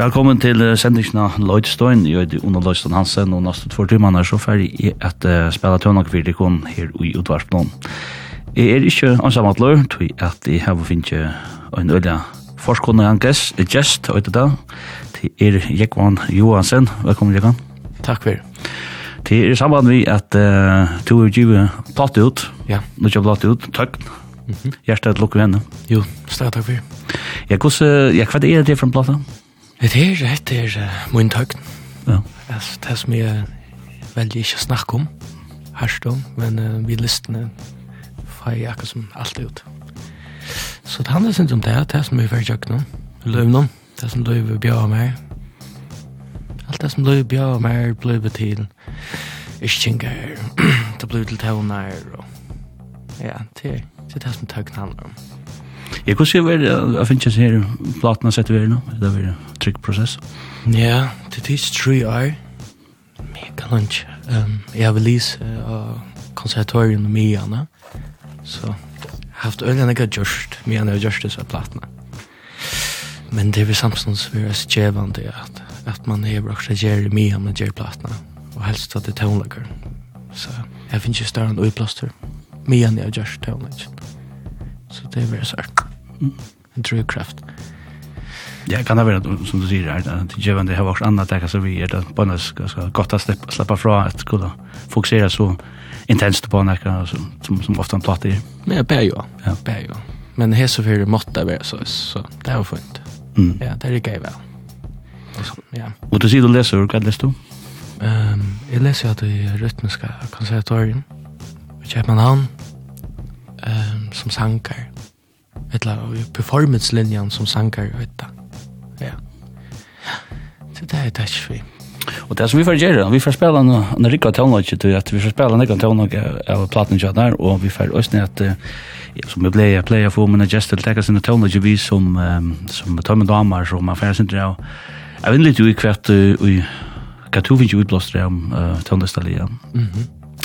Velkommen til sendingen av Lloydstein. Jeg heter Ona Lloydstein Hansen, og neste två er så ferdig i at uh, spille tøvnok virkelig her i utvarpen. Jeg er ikke ansammattler, tror jeg at jeg har finnet en øyne forskående en gest, en gest, og etter det, til er Jekvann Johansen. Velkommen, Jekvann. Takk for det. Det er samband vi at uh, to er givet platt ut, ja. nå kjøper platt ut, tøkken, Mm -hmm. Hjertet lukker henne. Jo, slag takk for. Ja, hvordan, ja, hva er det for en platte? Det her, det er uh, min tøgn. Ja. Altså, det som jeg velger ikke å snakke om, herst om, men uh, vi listene får jeg akkurat som alt ut. Så det handler ikke om det, det som jeg får tøgn om, løvn om, det som løv bjør meg. Alt det som løv bjør meg ble til iskjengar, det blir til tøvner, og ja, det er det, det som tøgn handler om. Jeg kunne se hva jeg finnes her, platene setter vi her nå, det er det trygg prosess? Ja, det er tre år. Mega lunch. Um, jeg har vel lise av konservatorium med Iana. Så haft øyne jeg har gjort, men jeg har gjort disse platene. Men det er vel samtidig som vi er skjevende at, at man er bra til å gjøre mye om å gjøre platene. Og helst at det er tøvnlager. Så jeg finner ikke større enn uiplaster. Mye enn jeg har gjort tøvnlager. Så det er veldig sørt. En drivkraft. Ja, kan det være, som du sier säger här, att det givande har varit annat där så vi är det bare något ska, ska slippe att släppa, släppa från att så intenst på noe, som, som, som ofte ofta pratar i. Men jeg ber jo, Ja. Ber jo. Men här så för måtta være så, så det er jo funnit. Mm. Ja, det er är det väl. Ja. Og du sier du leser, hva leser du? Um, jeg leser jo at det er rytmiska konservatorien. i köper um, som sankar. eller lag, performance-linjen som sankar, vet du. Ja. Så det er det ikke Og det som vi får gjøre, vi får spille en en rikket tøvnløyke til at vi får spille en rikket tøvnløyke av platen til der, og vi får også ned at, ja, som vi ble, jeg pleier å få mine gjester til å tenke sine tøvnløyke vi som, um, som tømme damer, som man får sindre av. Jeg vet litt jo i kvart, og hva tog vi ikke utblåster om tøvnløyke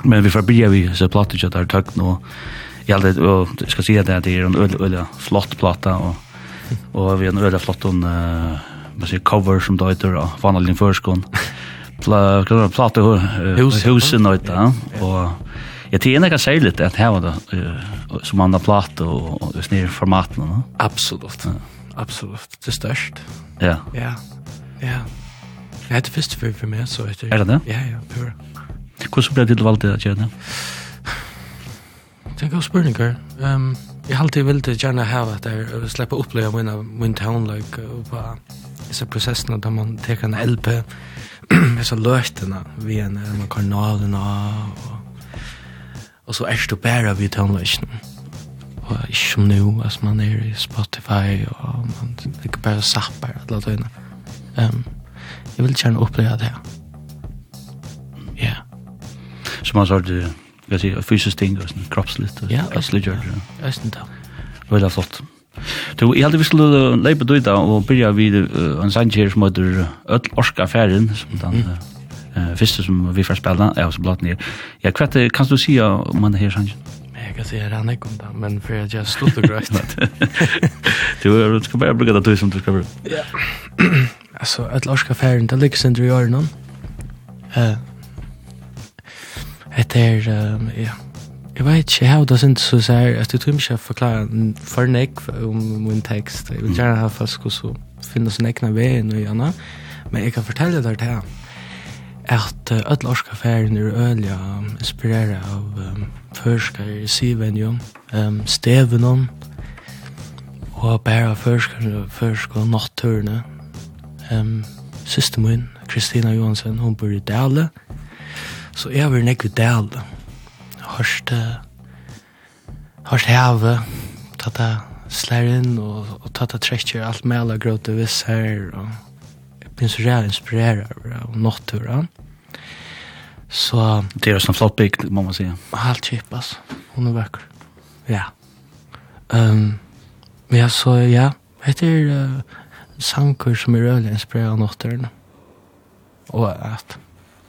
Men vi får bygge vi så platen til der tøkken, og jeg skal si at det är en öl öl flott platta och og vi har en øyla flott en uh, cover som det heter av Vanalin Førskån Pla, plate uh, husen og ja. og Jeg tycker det kan säga lite att här var det som andra platt och, och just ner formaten. No? Absolut. Ja. Absolut. Det är störst. Ja. Ja. Ja. Jag hade först for, for meg, så. Är det det? Ja, ja. Pura. Hvordan ble det valgt det å det? Det er en god spørning. Um, Jeg alltid ville gjerne hava at jeg slipper oppleve min, min townløk og på disse prosessene der man teker en LP disse løtene vi en med karnalene og, og så er det bare vi townløkene og ikke som nu altså man er i Spotify og man ikke bare sapper alle døgnet um, jeg vil gjerne oppleve det ja yeah. som man sa det jag säger fysiskt ting och sån kroppsligt och ja, sliger. Ja, östen då. Väl flott. Du, jeg hadde vi skulle lepa då idag och börja vid en sanjer som heter Öll Orska Färden som den uh, uh, første som vi får spela ja, som så blott Ja, hva er kan du se om man här sanjer. Jeg kan säga han ikke om det, men for jeg just slutt og grät. Du du skal bare bruka det du som du skal bruka. Ja. Alltså Öll Orska Färden det ligger sen i gör någon. Eh Hette er, um, ja, jeg vet ikke, jeg har det sint så sier, at jeg tror ikke jeg forklarer for nek om min tekst. Jeg vil gjerne ha folk også finne sin egna veien og gjerne, men jeg kan fortelle deg til at alle orska ferien er øyelig inspireret av um, førskar i jo, um, Stevenon, og bare førskar, førskar natturene. Um, Siste min, Kristina Johansen, hun bor i Dale, Så jeg var nekve ut del. Hørste, hørst heve, tata slær inn, og, og tata trekker alt med alle gråte viss her, og jeg blir så rett inspireret av nåtturen. Så... Det er jo sånn flott bygd, må man si. halt kjipp, altså. Hun er vekker. Ja. Um, ja, så ja. Det er uh, sanker som er øyelig inspireret av nåtturen. Og at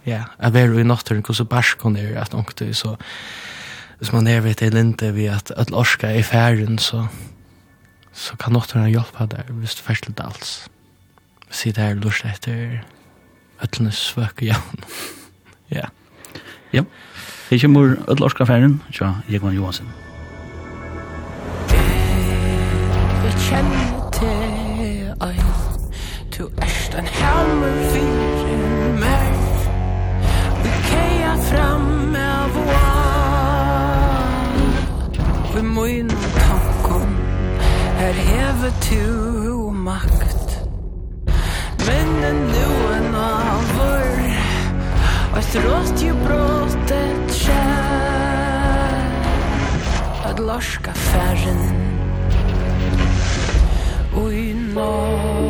ja, jeg var i natten, hvordan barskene er, at noe, så hvis man er vet i linte vi at at orska i færen så så kan nåt henne hjelpa hvis du først litt alls. Si det her lurt etter ætlene svøk ja ja. Ja. Ikke kommer ødel orska færen tja Jekman Johansen Jeg kjenner til ein Du erst en hammer fram av vår Vi mun tankom Her heve tu makt Men en nu en avur Og Et råst jo brått et skjær At lorska færren Oi, nå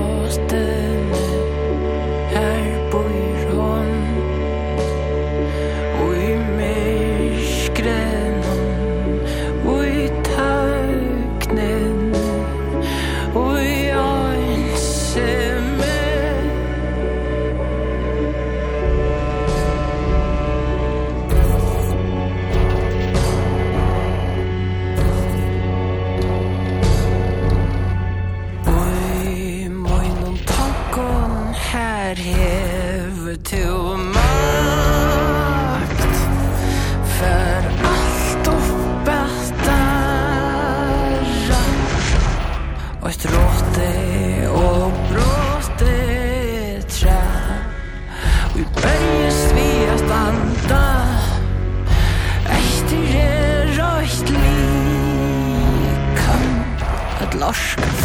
Lars.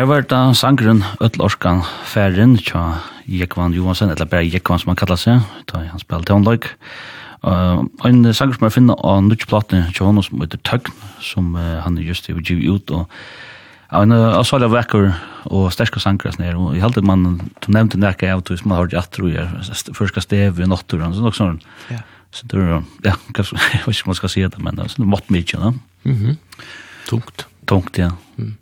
Her var det sangren Øtlorskan Færen tja Jekvan Johansen, eller bare Jekvan som han kallar seg, da han spiller til håndlag. Uh, en sanger som jeg finner av nutjplatene tja honom som heter Tøgn, som uh, han just er givet ut, og en av avsala vekker og sterske sanger sånn her, og jeg halte man, du nevnte nekka av tog, man har jatt jeg først stev i nattur, og sånn, sånn, så det er, ja, jeg vet ikke om man skal si det, men det er sånn mått mye, ja. Tungt. Tungt, ja. Mm.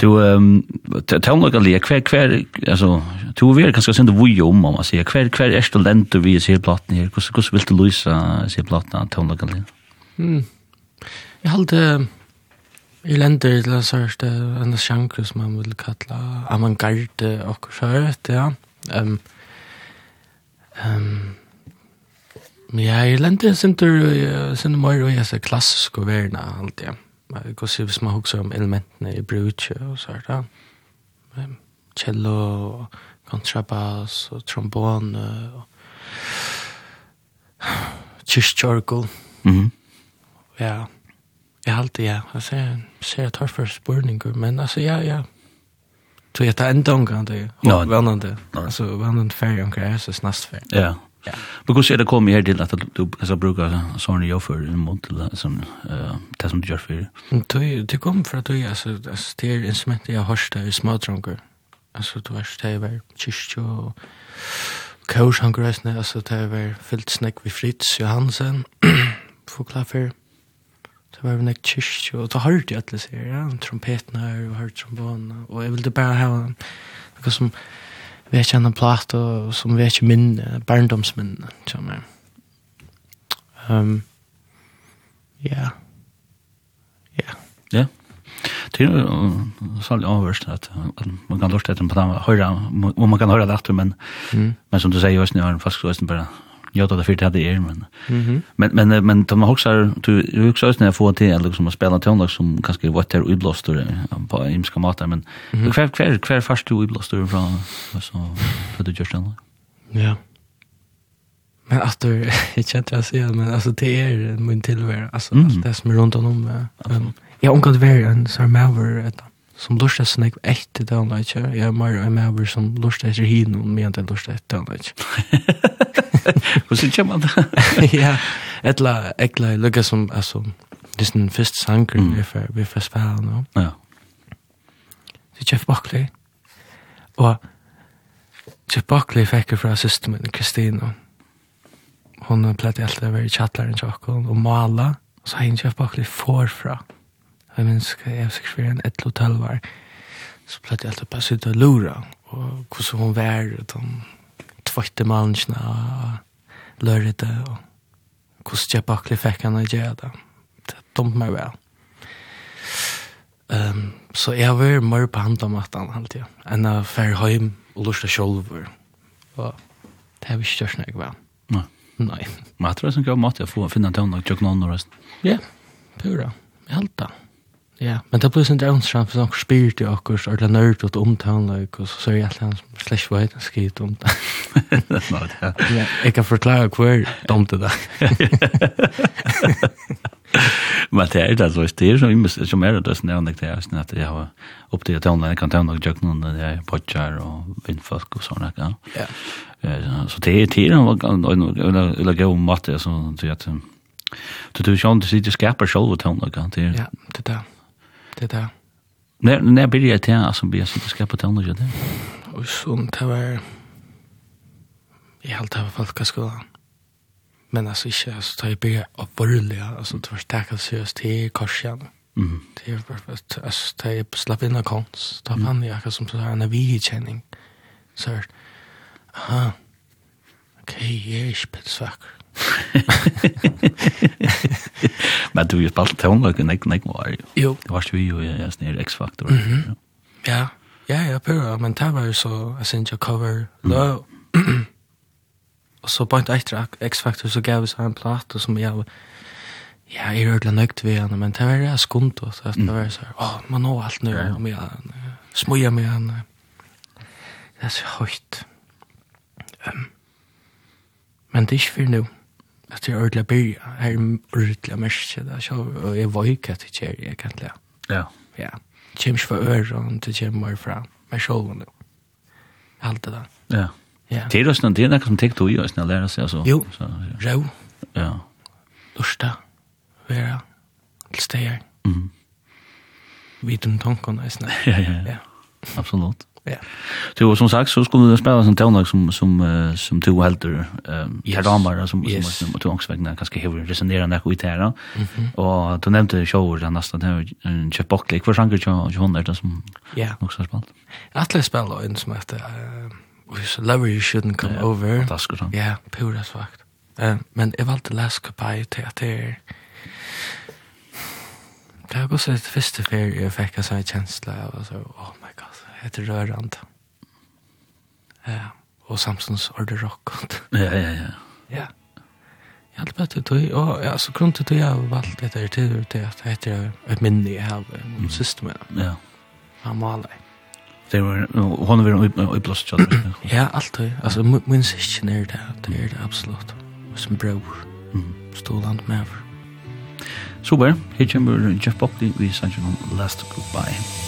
Du ehm tånga lia kvar kvar altså du vill kanskje sända vi om om man säger kvar kvar er det lent vi ser plattan her Hur hur vil du lysa lösa se tell tånga lia? Mm. Jeg hade i länder till så här en genre som man vil kalla avantgarde og så här ja. Ehm ehm Ja, i länder sind du og jeg ser klassisk og värna alt, Ja man kan se hvis man husker om elementene i brutje og så er det cello, kontrabass og trombone og kyrkjørgel. Mm -hmm. Ja, jeg alltid, ja. Jeg ser, ser jeg tar for spørninger, men altså, ja, ja. Så jeg tar en dong, det er vannende. Alltså vannende färg omkring, gräs är snast färg. Ja. Ja. Men hvordan er det kommet her til at du skal bruke sånne jobb for en måned til det som, uh, det som du gjør for? Det kom för att du, alltså det er instrument jag har hørt i smådronker. Alltså du har hørt det var kyrkje og kårshankerøsene, altså, det var fyllt snack ved Fritz Johansen, for för Det var nek kyrkje, og da hørte jeg alle sier, ja, trompeten her, og hørte trombone, og jeg ville bare ha noe som, vi vet en plat og som vi vet ikke minne, barndomsminne, som er. Um, ja. Ja. Ja. Det er jo særlig avhørst at, at man kan lort etter på det, og man kan høre det etter, men, mm. men som du sier, jeg har en fast også bare jag tar det för det hade är men men men men de också du också när jag får till liksom att spela till som kanske vad det är utblåst på himska matar men kvar kvar kvar fast du utblåster från så för det just ändå. Ja. Men att du jag känner att säga men alltså det är min tillvaro alltså allt det som är runt om. Jag har omgått vara en sån maver ett som lustar så nek etter det han ikke. jag är mer en maver som lustar efter hin och men det lustar etter det andre ikke. Hvordan kommer man det? Ja, ettla etla, lucka som, alltså det er den første sangren vi får, vi för spela nu Ja. Så Jeff Buckley, och Jeff Buckley fick jeg fra søster Kristina. Hon pleide alltid över i chattlaren tjokken, og mala, og så henne Jeff Buckley forfra. Ja Jeg menneske, jeg var sikkert en enn hotell var, så pleide jeg alltid bare sitte og lura, og hvordan hun var, og de tvøyte mannskene, og lørte, og hvordan jeg baklig fikk henne å gjøre det. Det dumt meg vel. Um, så jeg var mer på hand om at han alltid, enn jeg fer hjem og lurte sjolver. Og det har vi ikke gjort noe vel. Nei. Nei. Men jeg tror det er en god måte å finne en tøvn og tjøkken ånd og resten. Ja, pura. Jeg halte det. Ja, men det blir sånn der åndsram, for sånn spyrt i akkur, og det er nørt og omtanløk, og så ser jeg alltid han slags veit en skit om det. Jeg kan forklare hver dumt det da. Men det er det, altså, det er som, som er det, som er det, som er at jeg har opp til at jeg kan ta noen jøkken under det er potjar og vindfolk og sånne, ja. Så det er tiden, og det er jo matte, som sier at du tror ikke om du sitter skaper selv og tøvnløk, det er det. Ja, det er det. Det er När Når, blir det til, altså, blir jeg sånn til skapet til andre, det? Og sånn, det var... Jeg halte av folkeskolen. Men altså, ikke, altså, da jeg blir oppvurlig, altså, det var stakket seriøst til korsen. Mm. Det var bare, altså, da jeg slapp inn av kons, da fann jeg akkurat som så her, en avigkjenning. Så, aha, ok, jeg er ikke bedre. Men du har ju spalt tonløkken, ikke nek var jo. Jo. Det var ju jo, jeg er snir X-faktor. Mm. Ja, ja, ja, pura, men det var jo så, jeg synes jeg cover løv. Og så bare etter X-Factor så gav vi seg en plate som jeg, ja, jeg er ordentlig nøgt ved henne, men det var det skumt, og det var så, åh, man nå alt nu, om jeg smuja med henne. Det er så høyt. Um, men det er ikke for noe at jeg ordentlig blir her ordentlig mest, og jeg var ikke at jeg er egentlig. Ja. Ja. Det kommer ikke fra øren, det kommer fra meg selv nå. Alt det der. Ja. Ja. Det är også noe, det er noe som tenker du i lära sig lærer Jo. Så. Jo. Ja. Lusta. vera, til steder. Mhm. Viten tanken, jeg Ja, ja, ja. Absolutt. Ja. Så som sagt så skulle det spela som tonlag som som som två helter ehm i ramar som yes. som två ångsvägna kanske hur resonera när vi Mhm. Och du nämnde shower den nästan där en chef chipbockle för sjunger jag hon där som ja också spalt. Atle spela in som heter eh uh, lover you shouldn't come yeah. over. Det ska Ja, yeah, pura svagt. Eh men jag valde last goodbye till att det Det har gått så ett første fyr jeg fikk en sån känsla och så, åh, ett rörande. Ja, och Samsons order rock. ja, ja, ja. Ja. Jag hade bättre då och alltså grunden till jag valt det där till det heter ett minne jag har om systemet. Ja. Han var Det var hon var i blåst chat. Ja, allt det. Alltså min session är det det är det absolut. Som bro. Mm. Stoland med. Super. Hitchen Jeff Buckley we sent you last goodbye.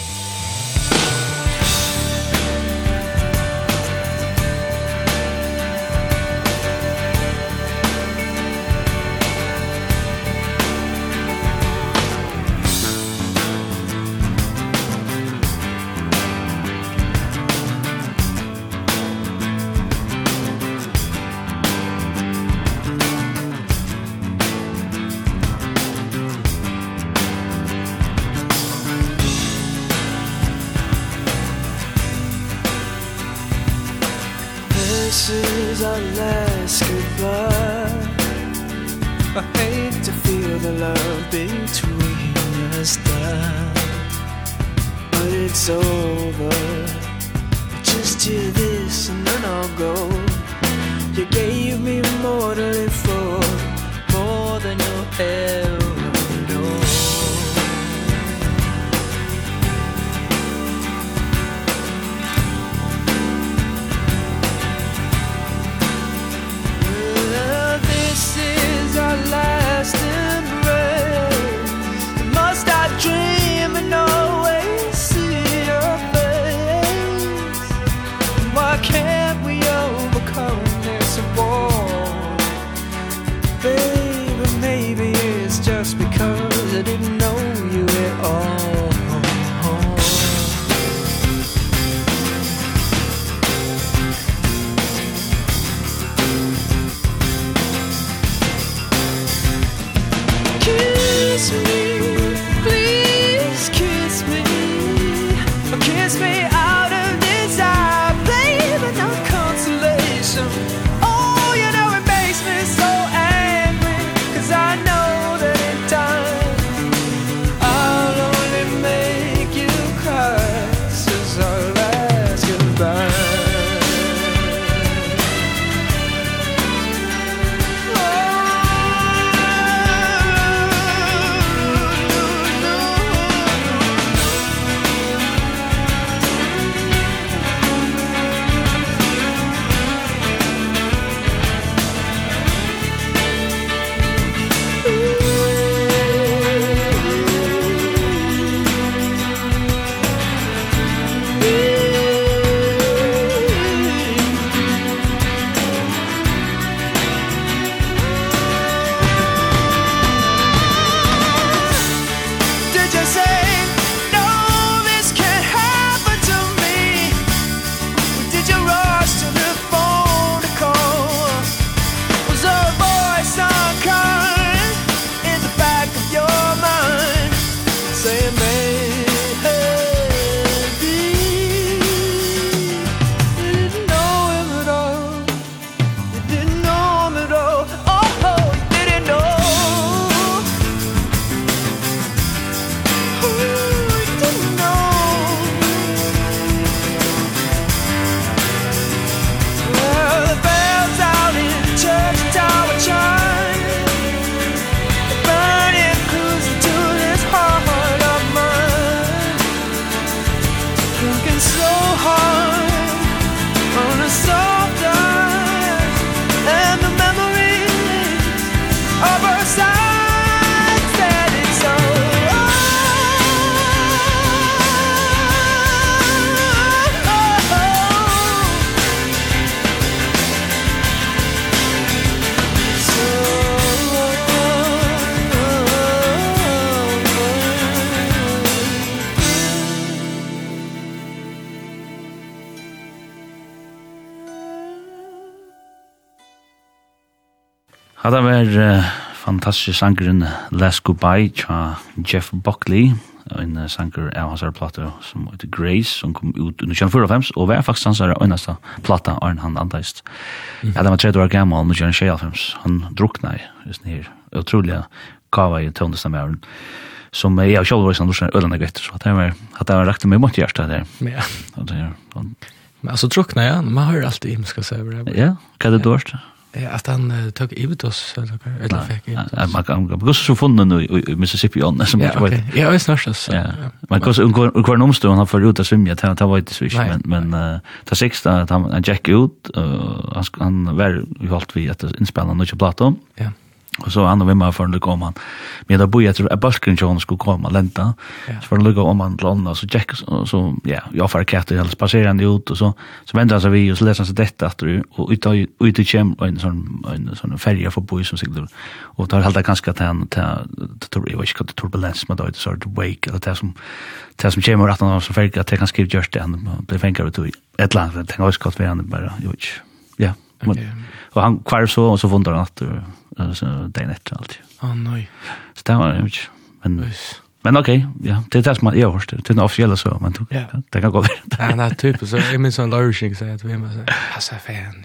Ja, det var uh, fantastisk sangeren Last Goodbye fra Jeff Buckley, en uh, sanger av hans plate som heter Grace, som kom ut under 1945, og var faktisk hans øyneste plate Arne han andeist. Ja, det var 30 år gammel, under 1945, han drukna i just her utrolig kava i tøvnestammeren, som jeg av kjallvåg som lukkar ølande gøyt, så det var, at det var rakt med mot hjertet der. Ja. Og det, og, Men altså drukna, ja, man har alltid himmelska søver. Ja, hva er det dårst? Ja att han uh, tog ut oss eller eller fick Ivitos. Man kan gå så funnen i Mississippi on som jag vet. Ja, det är snart så. Ja. Man kan gå och kvar nomstå han för ut att svimma till att ta vet swish men men ta sexta att han jack ut han han var ju halt vi att inspela något på plattan. Ja. Och så han och vem har för det kom han. Men då bojade jag att Balkan Jones skulle komma lenta. Så för lugga om han landa så check så ja, jag får katter eller passerande ut och så så vände sig vi och så läste sig detta att du och ut ut i chem en sån en sån färja för boys som seglar. Och tar halta ganska att han till tror jag ska till turbulens med då så att wake eller det som det som chem att han så färja att han skriver just det han blev fängslad ut ett land. Det kan också vara han bara. Ja. Men, og han kvar så, og så vundrar han at så det er nett alltid. Å, oh, nei. Så det var det ikke. Men, Vis. men ok, ja, det er det som jeg har hørt, det er den offisielle så, men ja. det kan gå over. Ja, det er typisk, så jeg minns en lørsing, så jeg tror jeg må si, altså, fan.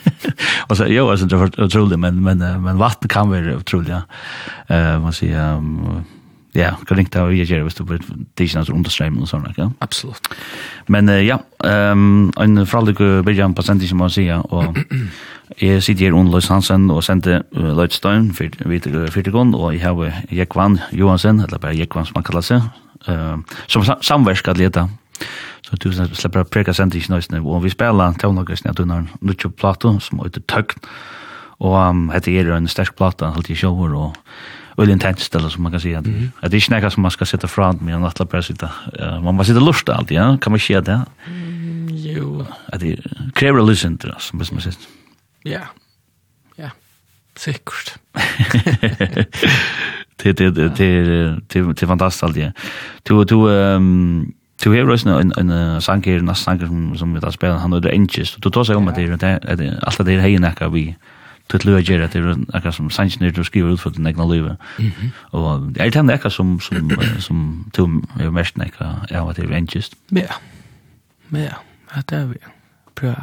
Og så, jo, altså, det var utrolig, men, men, men vatten kan være utrolig, ja. Uh, man sier, um, Ja, kan ringt av jeg gjør hvis du blir tidsen altså understrømmen og sånn, ikke? Absolutt. Men uh, ja, um, en fraldig fralik på pasient som må si, og jeg sitter her under Løys Hansen og sendte uh, Løydstein fyrtikon, og jeg har Jekvann Johansen, eller bare Jekvann som man kallar seg, uh, som samverskad leta. Så du slipper å preka sendt ikke nøysene, og vi spiller tavnagresene at du har nutjo plato som heter Tøgn, og um, hette er en sterk plata, alltid jeg sjåver, og väldigt intensivt eller som man kan säga. Mm -hmm. Det är inte något som man ska sätta fram med en nattla press. Uh, man måste sitta lust alltid, ja? kan man säga det? Mm, jo. Att det kräver att lyssna till oss, som man säger. Ja, ja, säkert. Det det det det det fantastiskt alltid. Du du ehm Du har rösna en en sanger, en sanger som som vi tar spela, han är det Angels. Du tar sig om att det är allt det här hejen vi tut løy gjer det er akkurat som sannsyn er du skriver ut for den egna livet. Og det er det akkurat som, som, som to er mest nekka av at det er engest. Ja, ja, det er vi. Prøv,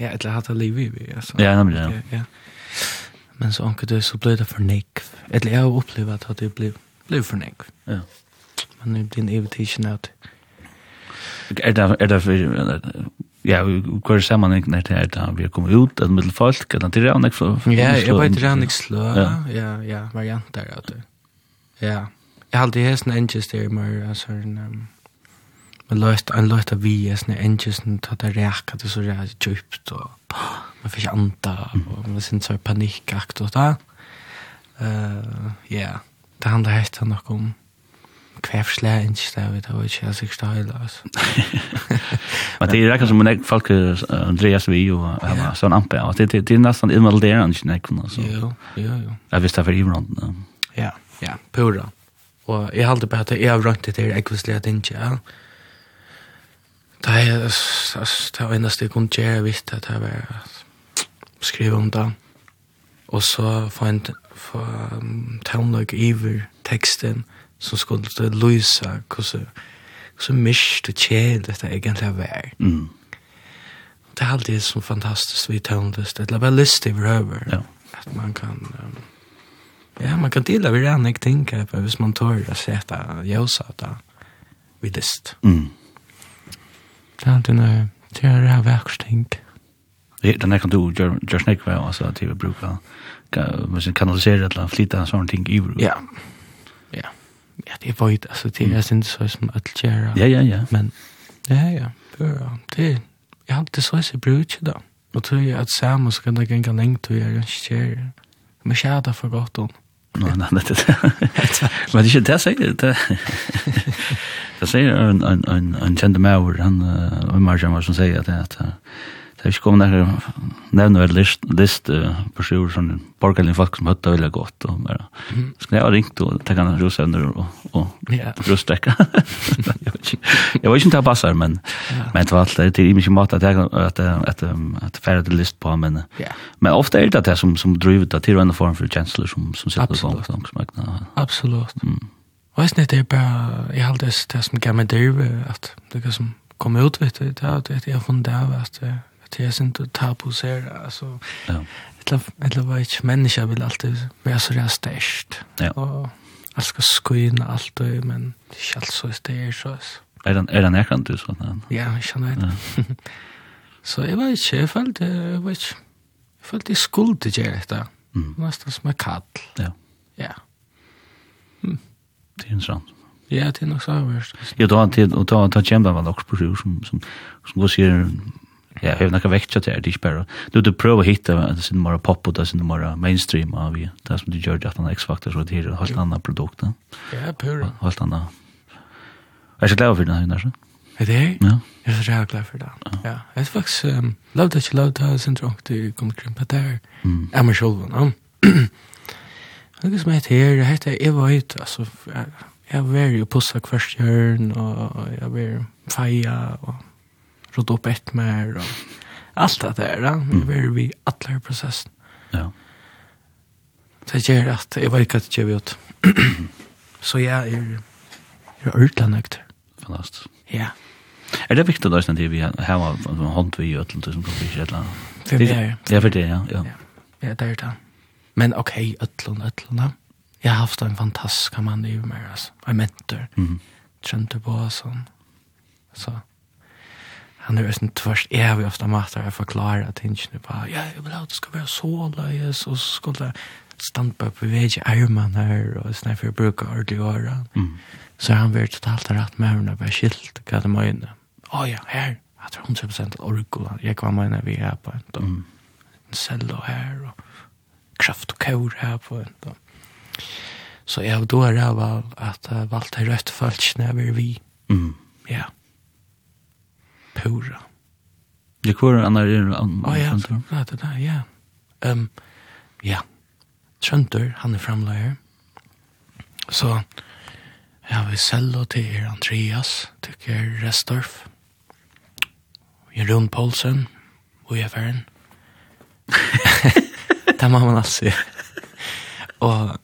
ja, et eller hatt liv i vi, altså. Ja, nemlig, ja. ja. Men så anker det så ble det for nekk. Et eller jeg har opplevd at det ble, ble for nekk. Ja. Men det er en evitation at... Er det, er det, ja, hva er sammen ikke her til her, da vi har kommet ut, at middel folk, at det er rannig slå. Ja, jeg var et rannig slå, ja, ja, varianter av det. Ja, jeg har alltid hesten engels der, men altså, men løst, man løst av vi, hesten engels, man tar det ræk, det så ræk djupt, og man får ikke anta, og man synes så panikkakt, og da, ja, det handler hesten nok om, kvävslä inte där vet jag inte alltså jag står alltså. Men det er räcker som en folk Andreas vi och han så en ampe och det det är nästan involverande inte näck någon så. Jo, jo, jo. Jeg visste for ibland. Ja, ja, pura. Og jeg hade på at jeg har rønt det där ekvisliga inte. Ja. Det er alltså det enda jag kunde göra visst att jag var skrive om det. Og så få en få tonlag över texten. Mm som skulle lysa hvordan så mist og kjel dette egentlig var. Mm. Det er alltid så fantastisk vi tøndest, det er bare lyst til røver Ja. At man kan, um, ja, man kan dela vid en ikke tenke på hvis man tør å sette jøsa da vi lyst. Mm. Det er alltid noe, det er det her verksting. Ja, den kan du gjøre snakk med, altså, til å bruke, kan, kanalisere eller flytte sånne ting i bruk. Ja, ja ja, det var ju alltså det är synd så som att göra. Ja, ja, ja. Men ja, ja, bra. Det jag har inte så så brut då. Och tror jag att Sam ska det gänga längt och göra en share. Men jag har för gott hon. Nei, nei, det. Men det är det sier, det. Det sier en en en en kjente gentleman han och Marjan var som säger at, Det er ikke kommet nærmere nevne vel list, list uh, på personer som borgerlige folk som høtta veldig godt. Og bare, skulle jeg ha ringt og tenkt han rosevner og, og yeah. rostrekka. jeg var ikke til å passe men, yeah. men det var alt det er ikke måte at jeg at, at, at, at list på, men, yeah. men ofte er det det som, som driver det til en form for kjensler som, som sitter på sånn som folk. Absolutt. Mm. Og jeg snitt er bare, jeg har det som gammel driver, at det kan som komme ut, vet du, det er det jeg har funnet av, at det är inte tabusera alltså ja eller eller vad ett människa vill alltid vara så där stäst ja och jag ska skina allt och men det är alltså det är så Er den er den erkänd du sån ja jag känner det så jag var ju chef allt jag vet. ju för det skuld det är Mm. nästan som en kall ja ja det är intressant Ja, det är nog så värst. Ja, då har han tid, och då har han tjämdat också på sig, som, som, som går sig ja, jeg har nok vekt till det, er. Du, du prøver hitta det en sin mer pop og sin mer mainstream av vi, det som du gjør at han X-Factor, så det er et helt produkt. Ja, pura. Helt andra. Jag er så glad for det, Jonas. Er det? Ja. Jeg er så glad for det. Ja. Jeg er faktisk, um, lov att ikke lov det, jeg synes også det kommer til å der. Jeg må selv, ja. Det er som heter her, det heter Eva Høyt, altså, jeg var jo pussa kvart hjørn, og jeg var feia, og råd opp ett mer och allt det där. Mm. Vi var vi alla processen. Ja. Det gör att jag vet att jag vet. Så jag är er ordentlig utlandet. Fantastisk. Ja. Er det viktig da, at vi har en hånd vi i øtlen til tusen kopper, ikke et eller annet? For vi er Ja, for det, ja. Ja, ja det er det. Men ok, øtlen, øtlen, da. Jeg har haft en fantastisk mann i meg, altså. En mentor. Mm. Trønte på, sånn. Så han er sånn tvers evig ofte mater jeg forklarer tingene på, ja, jeg vil ha, det skal være så løyes, og så skulle jeg stand på bevege armen her, og sånn for å bruke ordentlig året. Mm. Så han var totalt rett med henne, bare skilt hva det møyne. Å ja, her, jeg tror 100% orgel, orkolen, jeg var møyne vi er på en, og mm. en cello her, og kraft og kår her på en, og Så jeg har då er jeg valgt at jeg valgte rødt falskene jeg vil vi. Mm. Ja. Yeah pura. Det kvar en annan är en Ja, ja, det där, ja. Ehm ja. Trönter, han er framlägare. Så ja, vi sälja till er Andreas, tycker Restorff. Jeroen Paulsen, og jeg färden. Det må man altså Och,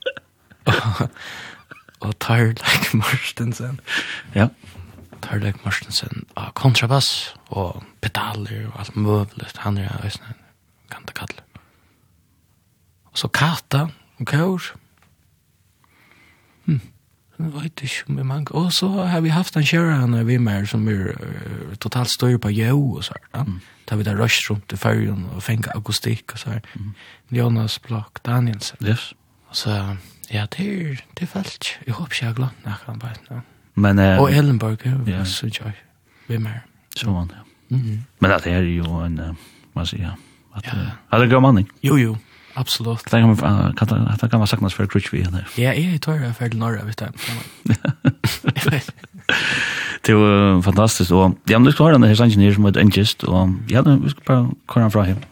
Og, og, og Tarlek Morstensen. Ja. Tarlek Marstensen av kontrabass og pedaler og alt møvlet. Han er en øyne kanta kall. Og så kata og kaur. Hm. Jeg vet ikke om jeg mange. Og så har vi haft en kjærerne vi med som er uh, totalt styr på jo og så her. Mm. Da vi der røst rundt i fergen og fengt akustikk og så her. Mm. Jonas Blok Danielsen. Yes. Og så, ja, det er, det er felt. Jeg håper ikke jeg har glemt noe. Men, eh, og Ellenborg, ja, så jeg, vi mer. Så man, ja. Mm. Men det er jo en, man sier, at, ja. er det en god manning? Jo, jo, absolutt. Det kan man, kan, det kan man saknas for Krutchvi, eller? Ja, jeg tror jeg er ferdig norra, vet du. Det var fantastiskt. Og, ja, men du skal høre denne her sannsyn her som et engest, og ja, vi skal bare køre han fra hjemme.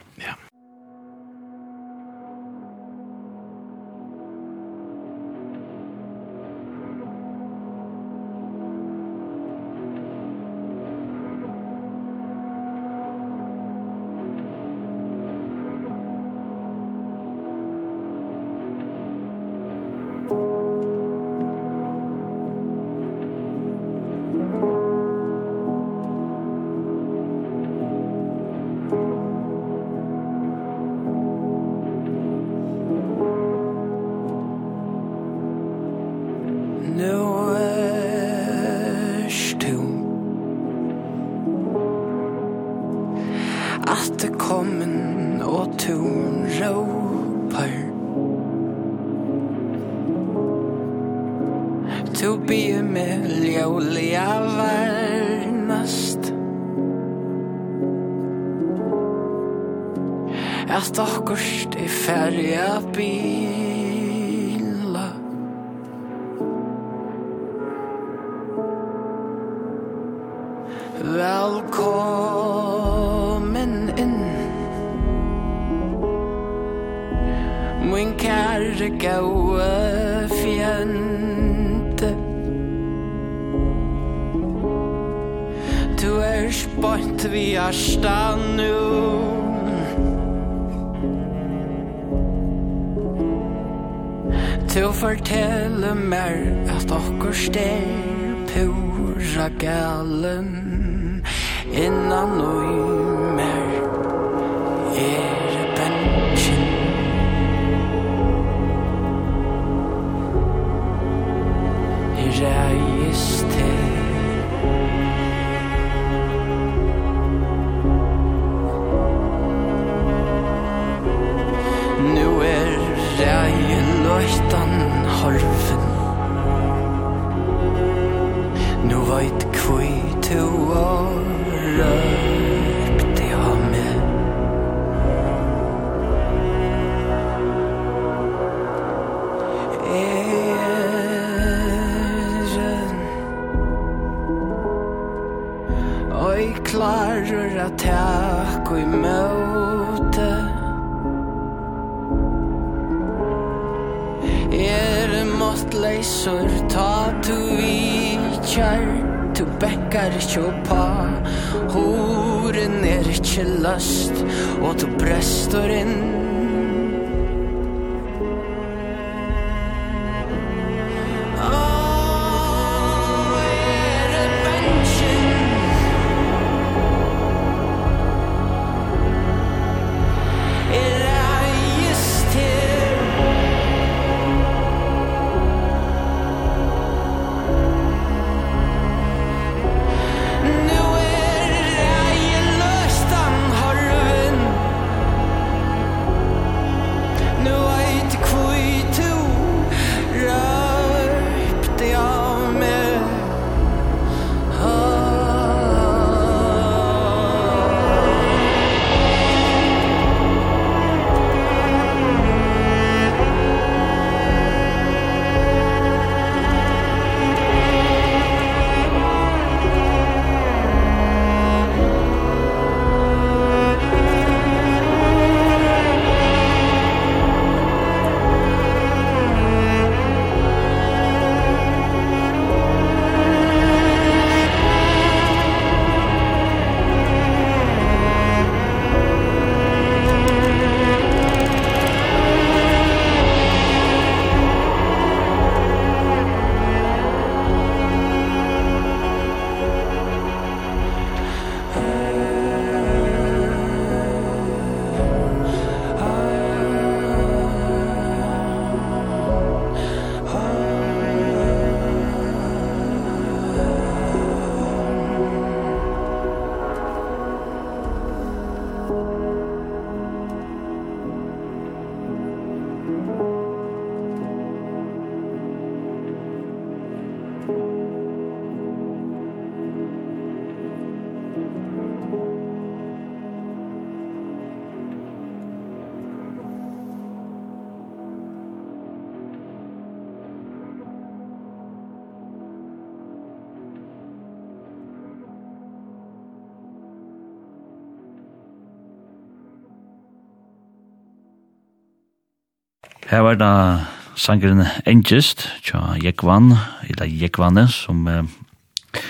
var da sangeren Engest, tja Jekvan, eller Jekvane, som eh,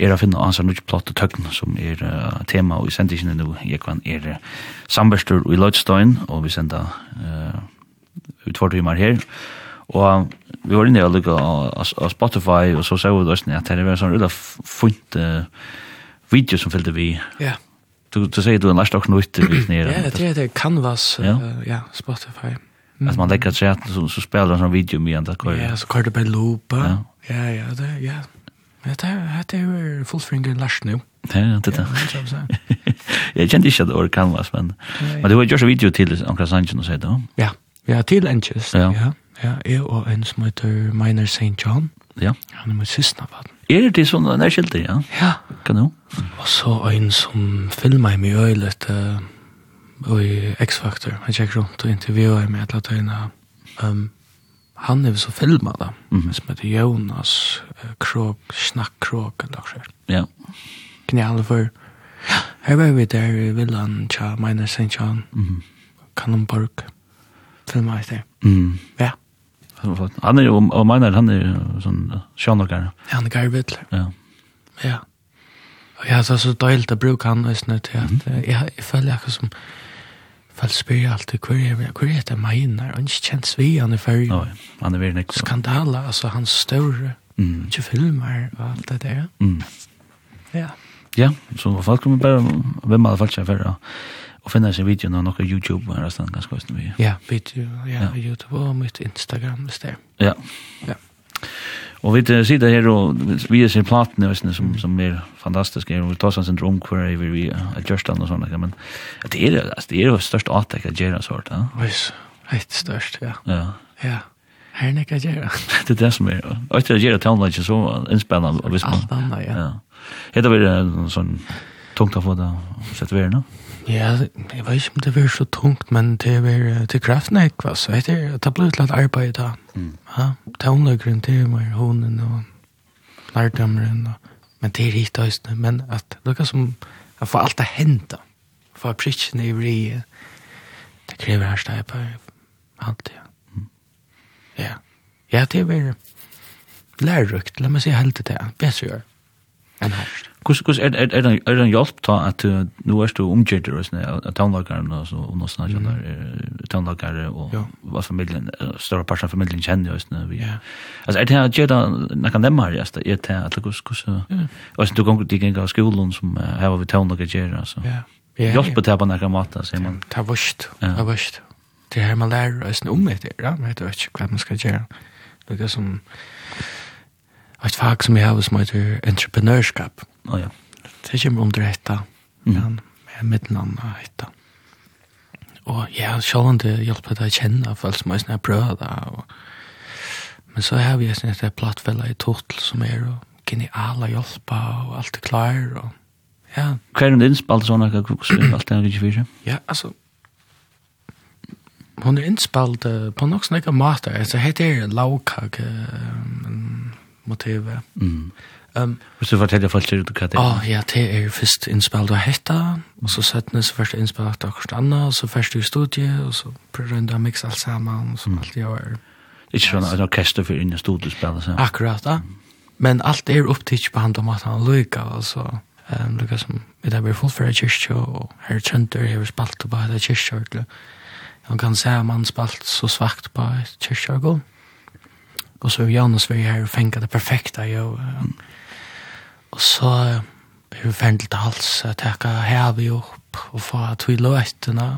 er å finne hans nødt platt og tøkken, som er uh, tema og i sendingen nå, Jekvan er uh, samverstur i Lødstøyen, og vi sender uh, utfordringer her, og vi var inne og lukket av Spotify, og så sa vi det at det var en sånn rullet fint uh, video som fyllde vi. Ja. Yeah. Du, du sier du en lærst og knutte vi nere. Ja, det er det, Canvas, ja, uh, yeah, Spotify. Ja. Mm. Att man lägger sig så, så spelar en sån video med andra kvar. Ja, så kvar det bara loopa. Ja, ja, ja. Det, ja. Men det här det är full finger lash nu. Ja, det det. Jag kände inte att det var canvas, men, men det var ju en video till Ankara Sanchez och så då. Ja, ja, till Anches. Ja. ja. Ja, jeg og en som heter Minor St. John. Ja. Han er min siste av den. Er det sånn, han er skilter, ja? Ja. Kan du? Og så en som filmer meg i øylet, uh, och i X-Factor. Jag checkar runt och intervjuar med alla tjejerna. Um, han er så filmet da, Mm. Som heter Jonas uh, Krog, Kråk, Snackkrok eller noe sånt. Ja. Knall för. Her var vi der i villan tja, Minor St. John. Mm. Kannenborg. Filma det. Mm. Ja. Han er jo, og Minor, han är ju sån tjanåkare. Ja, han är garvet. Ja. Ja. Och jag har så dåligt å bruke han just nu till att jeg, jeg føler akkurat som Fall spyr alltid hver er hver er det meinar, han ikke kjent svi han i fyrr. Nei, han er veldig nekk. Skandala, altså hans større, mm. ikke filmer og alt det der. Mm. Ja. Ja, så folk kommer bare, hvem hadde falt seg før, og finner seg videoen av noe YouTube, og resten ganske høyst mye. Ja, video, ja, ja. YouTube og mitt Instagram, hvis det er. Ja. Ja. Og vi sitter her og vi er sin platen i Østene som, som er fantastisk, og vi tar sånn sin rom hver er vi er Gjørsdalen og sånne, men det er, altså, det er jo størst atek at gjøre sort, ja. Vis, heit størst, ja. Ja. Ja. Her er ikke gjøre. det er det som er, og etter å gjøre tannleggen så innspennende, og hvis man... Alt annet, ja. ja. Hette vi en sånn tungt å få det sett ved, no? Ja, jeg vet ikke om det blir så tungt, men det blir til kraften jeg var, så det, det ble et eller arbeid da. Mm. Ja, det er undergrunn til meg, hånden og lærdommeren, og, men det er hit også, men at det er som, jeg får alt det hentet, få får i vri, det krever her steg på alt, ja. Mm. Ja, ja det blir lærrykt, la meg si helt det, bedre gjør enn herst. Kus kus er er er er en hjálp ta at nu er du umgjørdur og såna at tónleikarar og så og såna såna tónleikarar og vad familjen stora part av familjen kjenner og såna vi. Altså er det her gjør na kan dem her just er det at kus kus og så du gongur dig ganga skolan som har vi tónleikarar gjør altså. Ja. Hjálp ta på nakra mata så man. Ta vurst. Ta vurst. Det her man lærer oss noe om etter, ja, men jeg vet ikke hva man skal gjøre. Det er som et fag som jeg har som heter entreprenørskap. Mm oh, ja. Det kommer under hetta, men mm. med midten hetta. Og ja, selv om det hjelper deg å kjenne folk som er sånn prøver da. Og... Men så har vi sånn et plattfella i Tortel som er og geniala hjelpa og alt er klar. Og... Ja. Hva er det innspalt sånn at kruksspill, alt det er ikke fyrir? Ja, altså, hon er innspalt uh, på nok snakka mater. Altså, hette er lavkake um, motivet. Mm. Um, Hvis du forteller folk til hva det er? Ja, det er først innspill du hetta, og så settene så først innspill at akkurat annet, og så først i studie og så prøver du å mikse alt sammen, og så mm. alt jeg er. Ikke sånn en orkester for inn i studiespillet? Akkurat, da. Mm. Men alt er opptidt på hand om at han lykker, altså um, lukka som vi der blir fullføra kyrkja og her trønter her spalt på et kyrkja ordentlig og kan se om han spalt så svagt på et kyrkja og så er Janus vi her fengt det perfekta jo um, Og så er vi ferdig til hals, jeg takker hevet opp, og få tog løytene,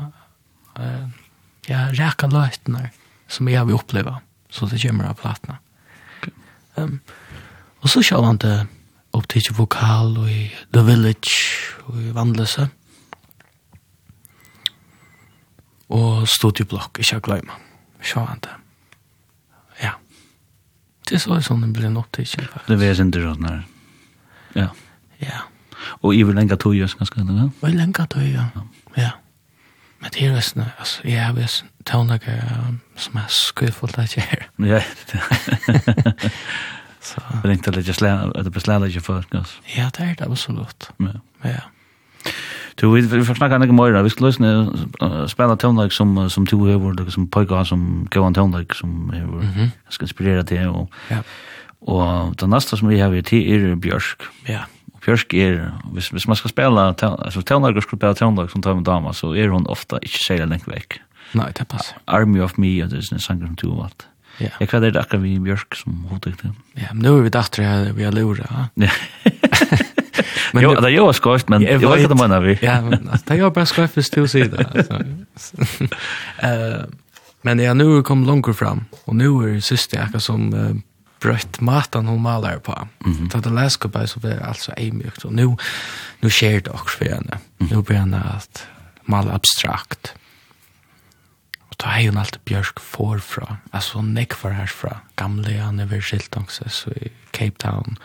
ja, reka løytene, som jeg vil oppleve, så det kommer av platene. Um, og så kjører han til opp til vokal og i The Village og i Vandløse. Og studieblokk, ikke jeg glemmer. Kjører han til. Ja. Det er så sånn det blir en opptidsing, faktisk. Det er vesentlig her. Ja. Ja. Ja. Og i vil lenge tog gjøres ganske det, ja? I lenge tog, ja. Ja. Men det er jo sånn, altså, jeg har vært tøvnager som er skuffullt at jeg er. Ja, Så. Det er ikke litt slag, det blir slag ikke folk, altså. Ja, det er det absolutt. Ja. Ja. Du, vi, vi får snakka enn mer, vi skal løsne uh, spela tøvnlag som, som to hever, som pojka som gavan tøvnlag som hever, mm -hmm. skal inspirera til, og... Ja. Og det neste som vi har i til er Bjørsk. Ja. Og Bjørsk er, hvis, hvis man skal spela, altså Tøvnlager skal spela Tøvnlager som tar med Dama, så er hun ofta ikke særlig lengt vekk. Nei, det passer. Army of Me, og det er sånne sanger som du og alt. Ja. Jeg kvar det akkurat vi i Bjørsk som hodet til. Ja, men nå er vi datter her, vi er lura. Ja. men jo, det er jo skoist, men jeg vet ikke det mener vi. ja, men det er jo bare skoft hvis du sier det. Men ja, nu er kom langt fram, og nu er siste akkurat som Uh, brøtt maten hun maler på. Mm -hmm. Da det leser på så blir det altså eimjukt. Og nu, nu skjer det også for henne. Mm -hmm. Nu blir henne at male abstrakt. Og da er hun alltid Bjørsk forfra. Altså hun nekvar herfra. Gamle han er ved Skiltangse, så i Cape Town.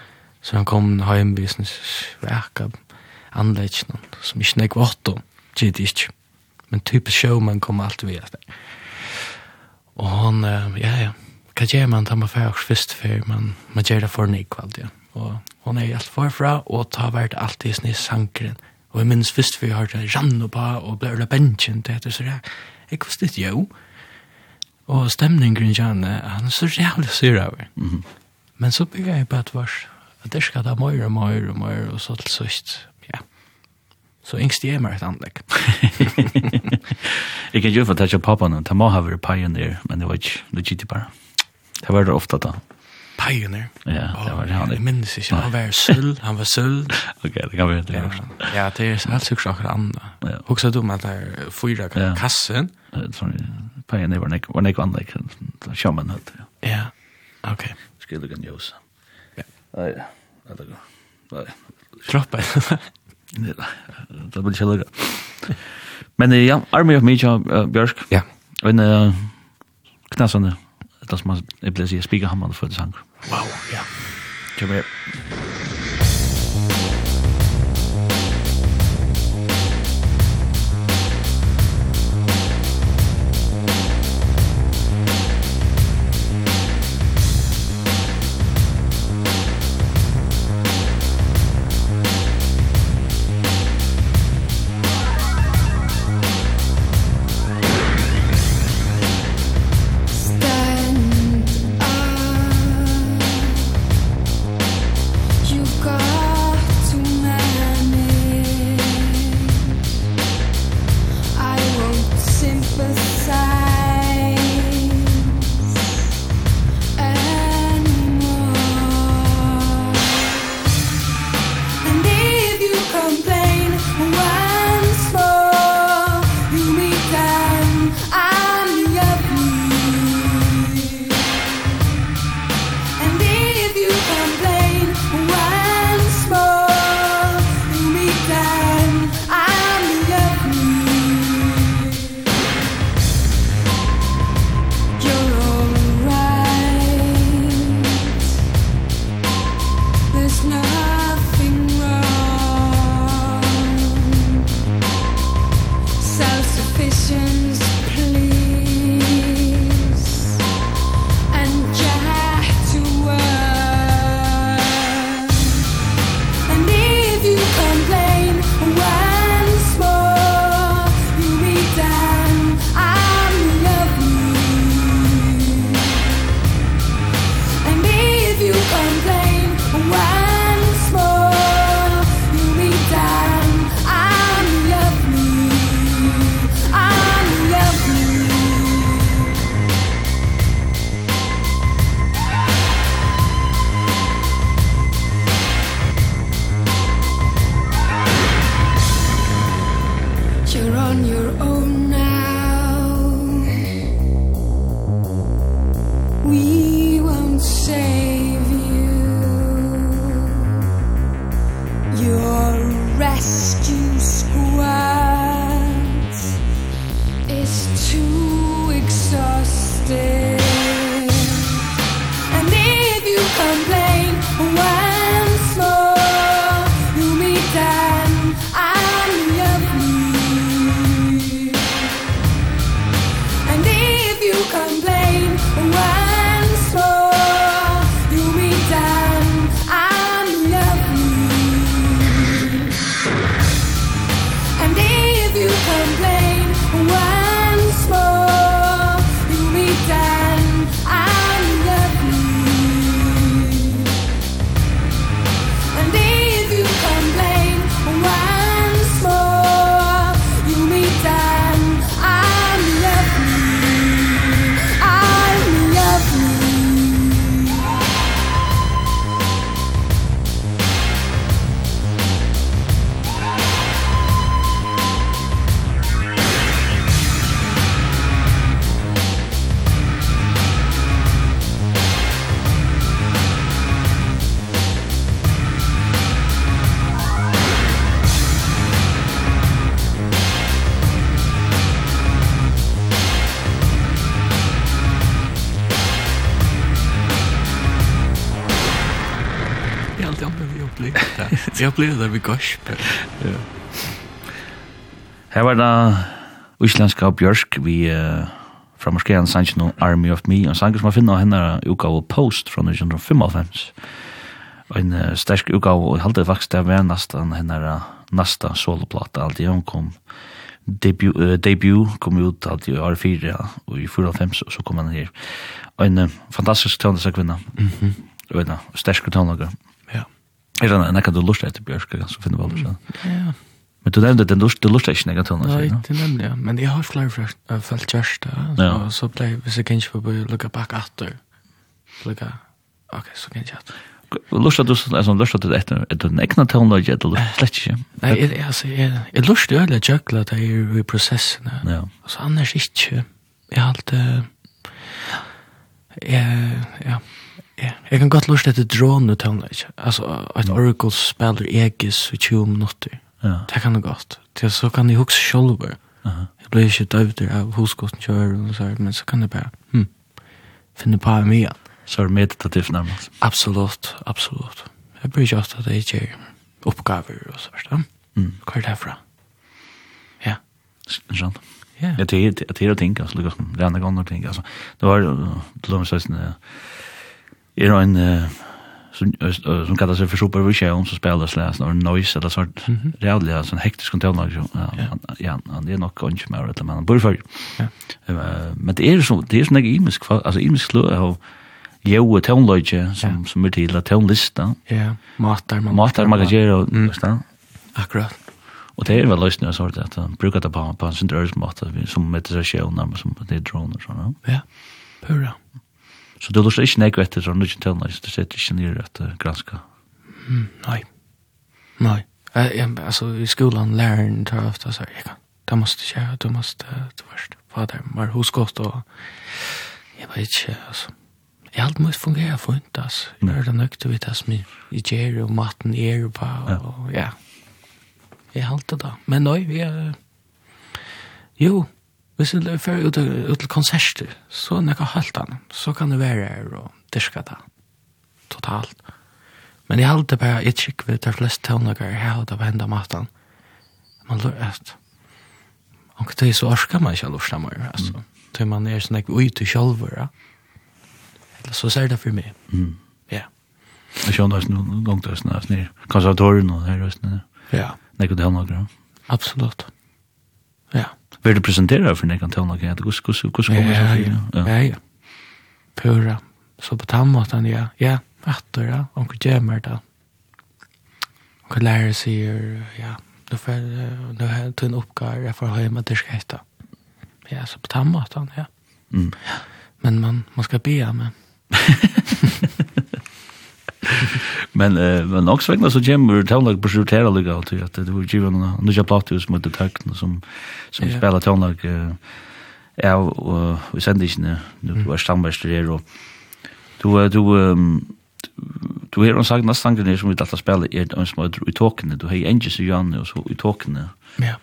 Så han kom hjem i sin verka anleggen, som ikke nekvar åttom. Gitt ikke. Men typisk showman kom alltid ved det. Og han, ja, ja, hva gjør man da man får også først før man, man gjør det for nek kvalitet. ja. Og hun er alt forfra, og ta vært alltid snitt sankeren. Og jeg minns først før jeg hørte rann og ba, og ble øla bensjen til etter, så jeg, jeg visste ikke jo. Og stemningen Janne, han er så jævlig syr av mm -hmm. Men så bygger jeg på et vars, at det skal da mer og mer og mer og så til søst, ja. Så yngst jeg meg et anlegg. Jeg kan jo få tatsa pappa nå, Det må ha vært pioneer, men det var ikke, det var ikke bare. Det var det ofta då. Pioneer. Ja, det var det han. Jag minns inte, han var sull, han var sull. Okej, det kan vi inte göra. Ja, det är helt sjukt saker Ja. Också du med där fyra ja. kassen. Pioneer var nek, var nek andra shaman hade. Ja. ja. Okej. Skulle kan juice. Ja. Ja, det går. Nej. Droppa. Nej, det blir kjellere. Men ja, Army of Media, Bjørk. Ja. En uh, knasende det som man, jeg blir sier, spiker hammer for det sanger. Wow, ja. Yeah. med. blev det vid gospel. Ja. Her var det Íslandska Björsk vi uh, fra Morskean Sanchino Army of Me og sanger som man finner henne utgave Post fra 1995 og en uh, sterk utgave og halte faktisk det var nesten henne nasta soloplata alt i hun kom debut, uh, debut kom ut alt i år 4 ja, og i 4 og så kom han her og en uh, fantastisk tøndesakvinna mm -hmm. og en uh, sterk tøndesakvinna Er det nekka du lust etter Bjørk, så finner vi aldri. Ja. Men du nevnte den lust, du lust ikke nekka til henne. Nei, det nevnte jeg. Men jeg har flere felt kjørst, og så ble jeg, hvis jeg kan ikke bare lukka bak atter, lukka, ok, så kan jeg ikke Lust at du altså lust at du etter at du nekna til henne, at du lust slett ikke. Nei, jeg, altså, jeg, jeg lust jo alle kjøkla at jeg er i prosessen. Ja. og så annars ikke. Jeg har alltid, ja, ja, Ja, jeg kan godt lust etter drone tøvn, ikke? Altså, et no. Oracle spiller egis i 20 minutter. Ja. Det kan det godt. Til så kan jeg huske selv. Uh -huh. Jeg blir ikke døvd av huskosten kjører, og så, men så kan jeg bare, hm, finne på meg igjen. Så er det meditativt nærmest? Absolutt, absolutt. Jeg bryr ikke ofte at jeg ikke gjør oppgaver og så verst. Mm. Hva er det herfra? Ja. Skjønt. Ja. Jeg tyrer ting, altså, det er en gang ting, altså. Det var, det var, det det var, det det er en som som kallar sig för supervision som spelar släs när noise eller sånt rädliga sån hektisk kontroll ja ja han är nog kanske mer eller men burfar ja men det är så det är såna imisk alltså imisk slå av Jo, tonlodge som, som är till att tonlista. Ja, matar man. Matar man kan gjøre, Akkurat. Och det är väl lösningen av sort at han brukar ta på, på en sin måte, som meditasjon, som det är drone och sånn. Ja, pura. Så du lustar ikke nek etter sånn nudgen tøvna, du sitter ikke nere etter granska. Mm, nei, nei. Jeg, altså, i skolan læreren tar ofta så jeg kan, det måste skje, du måste, du måste, fader, var hos godt, og jeg vet ikke, altså. Jeg alt måste fungera fint, altså. Jeg er det nøkte vidt, altså, i gjer og maten er på, og ja. Jeg halte det da. Men nei, vi er, jo, Hvis du fer ut, ut til konserter, så er det noe helt annet. Så kan det være her og diska det totalt. Men jeg halte bare, jeg tjekk ved de fleste tøvnager her og det var enda maten. Man lurer at og det er så orsker man ikke lurer sammen, altså. Mm. Til man er sånn ikke ute selv, ja. Eller så ser det for meg. Mm. Ja. Jeg skjønner det noen ganger, kanskje av tårene her, ja. Ja. Nekker tøvnlager, ja. Absolutt. Ja. Vil du presentere for nekkan tøvnlaget? Ja, hvordan kommer det så fyrir? Ja, ja. Pura. Så på den måten, ja. Ja, etter, ja. Onker gjemmer da. Onker lærer sier, ja, nu får nu har jag en oppgave, jeg får hem att det ska. Ja, så på den måten, ja. Mm. Men man man skal be med. Men eh men också vägna så gemmer tonlag på sjut här lika att att det var ju en nya platta som det takt som som spelar tonlag ja. och vi sände inte nu var stammast det då du du du har hon sagt nästan grejer som vi alltid spelar är en små i tåkene du har ju Angels och Janne och så i tåkene ja.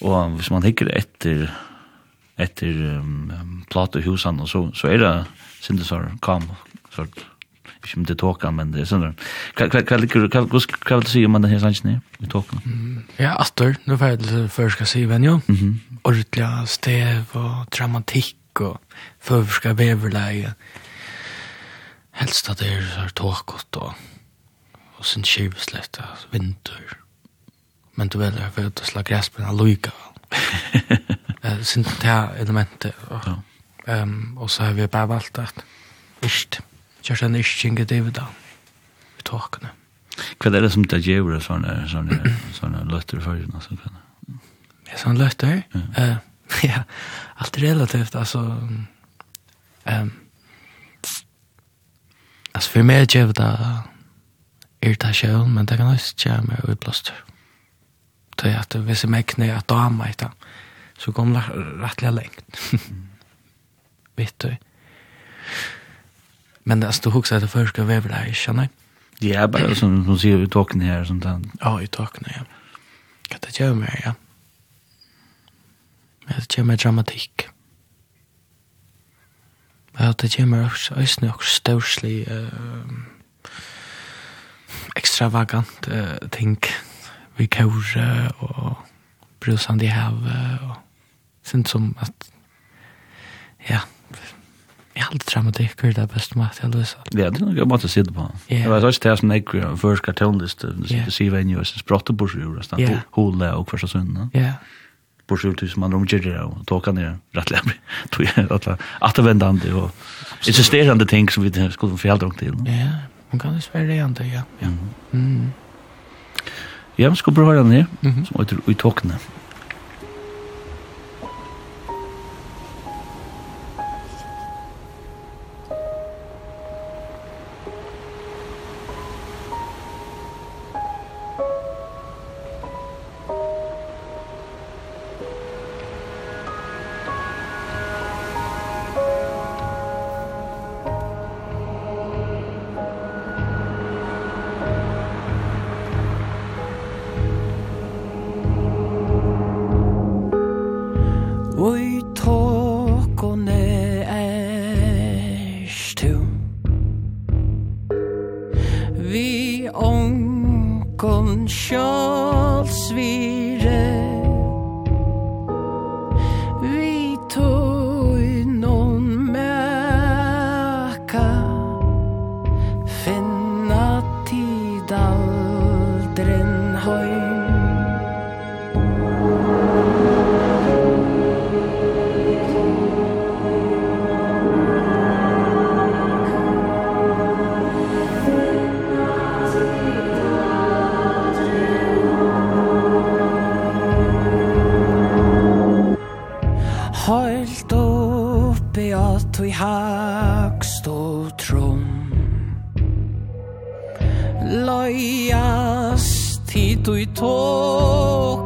Och hvis man hickar efter efter um, platehusen och så så är det så kom sort ikke om det tåka, men det er sånn. Hva liker du, hva vil du si om denne sannsyn i tåka? Ja, Astor, nå får jeg før skal si men jo. Ordelig stev og dramatikk og førforska veverleie. Helst at det er tåkot og, og sin kjivslett, vinter. Men du vet, jeg vet å slag græspen av loika. Sin det elementet. Og, um, og så har vi bare valgt at, Ist. Kjerstan Ischinge David da, i tåkene. Hva er det som det gjør sånne, sånne, sånne løtter i fargen? Altså, ja, sånne løtter? Ja. Uh, ja, alt relativt, altså... Um, Alltså för mig är det da irritation, men det kan också göra mig utblåster. Det är att hvis jag mäknar att dama i det, så kommer det rättliga längt. Vet du? Men det du också att det först ska vävla här, känner Det är bara som de ser i och här sånt där. Ja, i taken, ja. Kan det göra mer, ja. Men det kommer dramatik. Ja, det kommer också, också, också störslig, uh, extravagant uh, ting. Vi kåre och brusande i havet och sånt som att, ja, Jeg har aldri dramatikk er det beste mat jeg løser. Ja, det er noe jeg måtte sitte det på. Det var også det som jeg først kartelliste, det sier vi enn jo, jeg spratte borsjur, hole og hversa sunn. Ja, på sjukt hus man om Jerry och då kan det rätt lämpligt tror jag att att vända an ting som vi skulle få helt til. Ja, man kan jo svära det igjen, ja. Ja. Mm. Jag ska prova det ner som heter Utokne. komst aldrin heim Halt oppi at vi har tui tok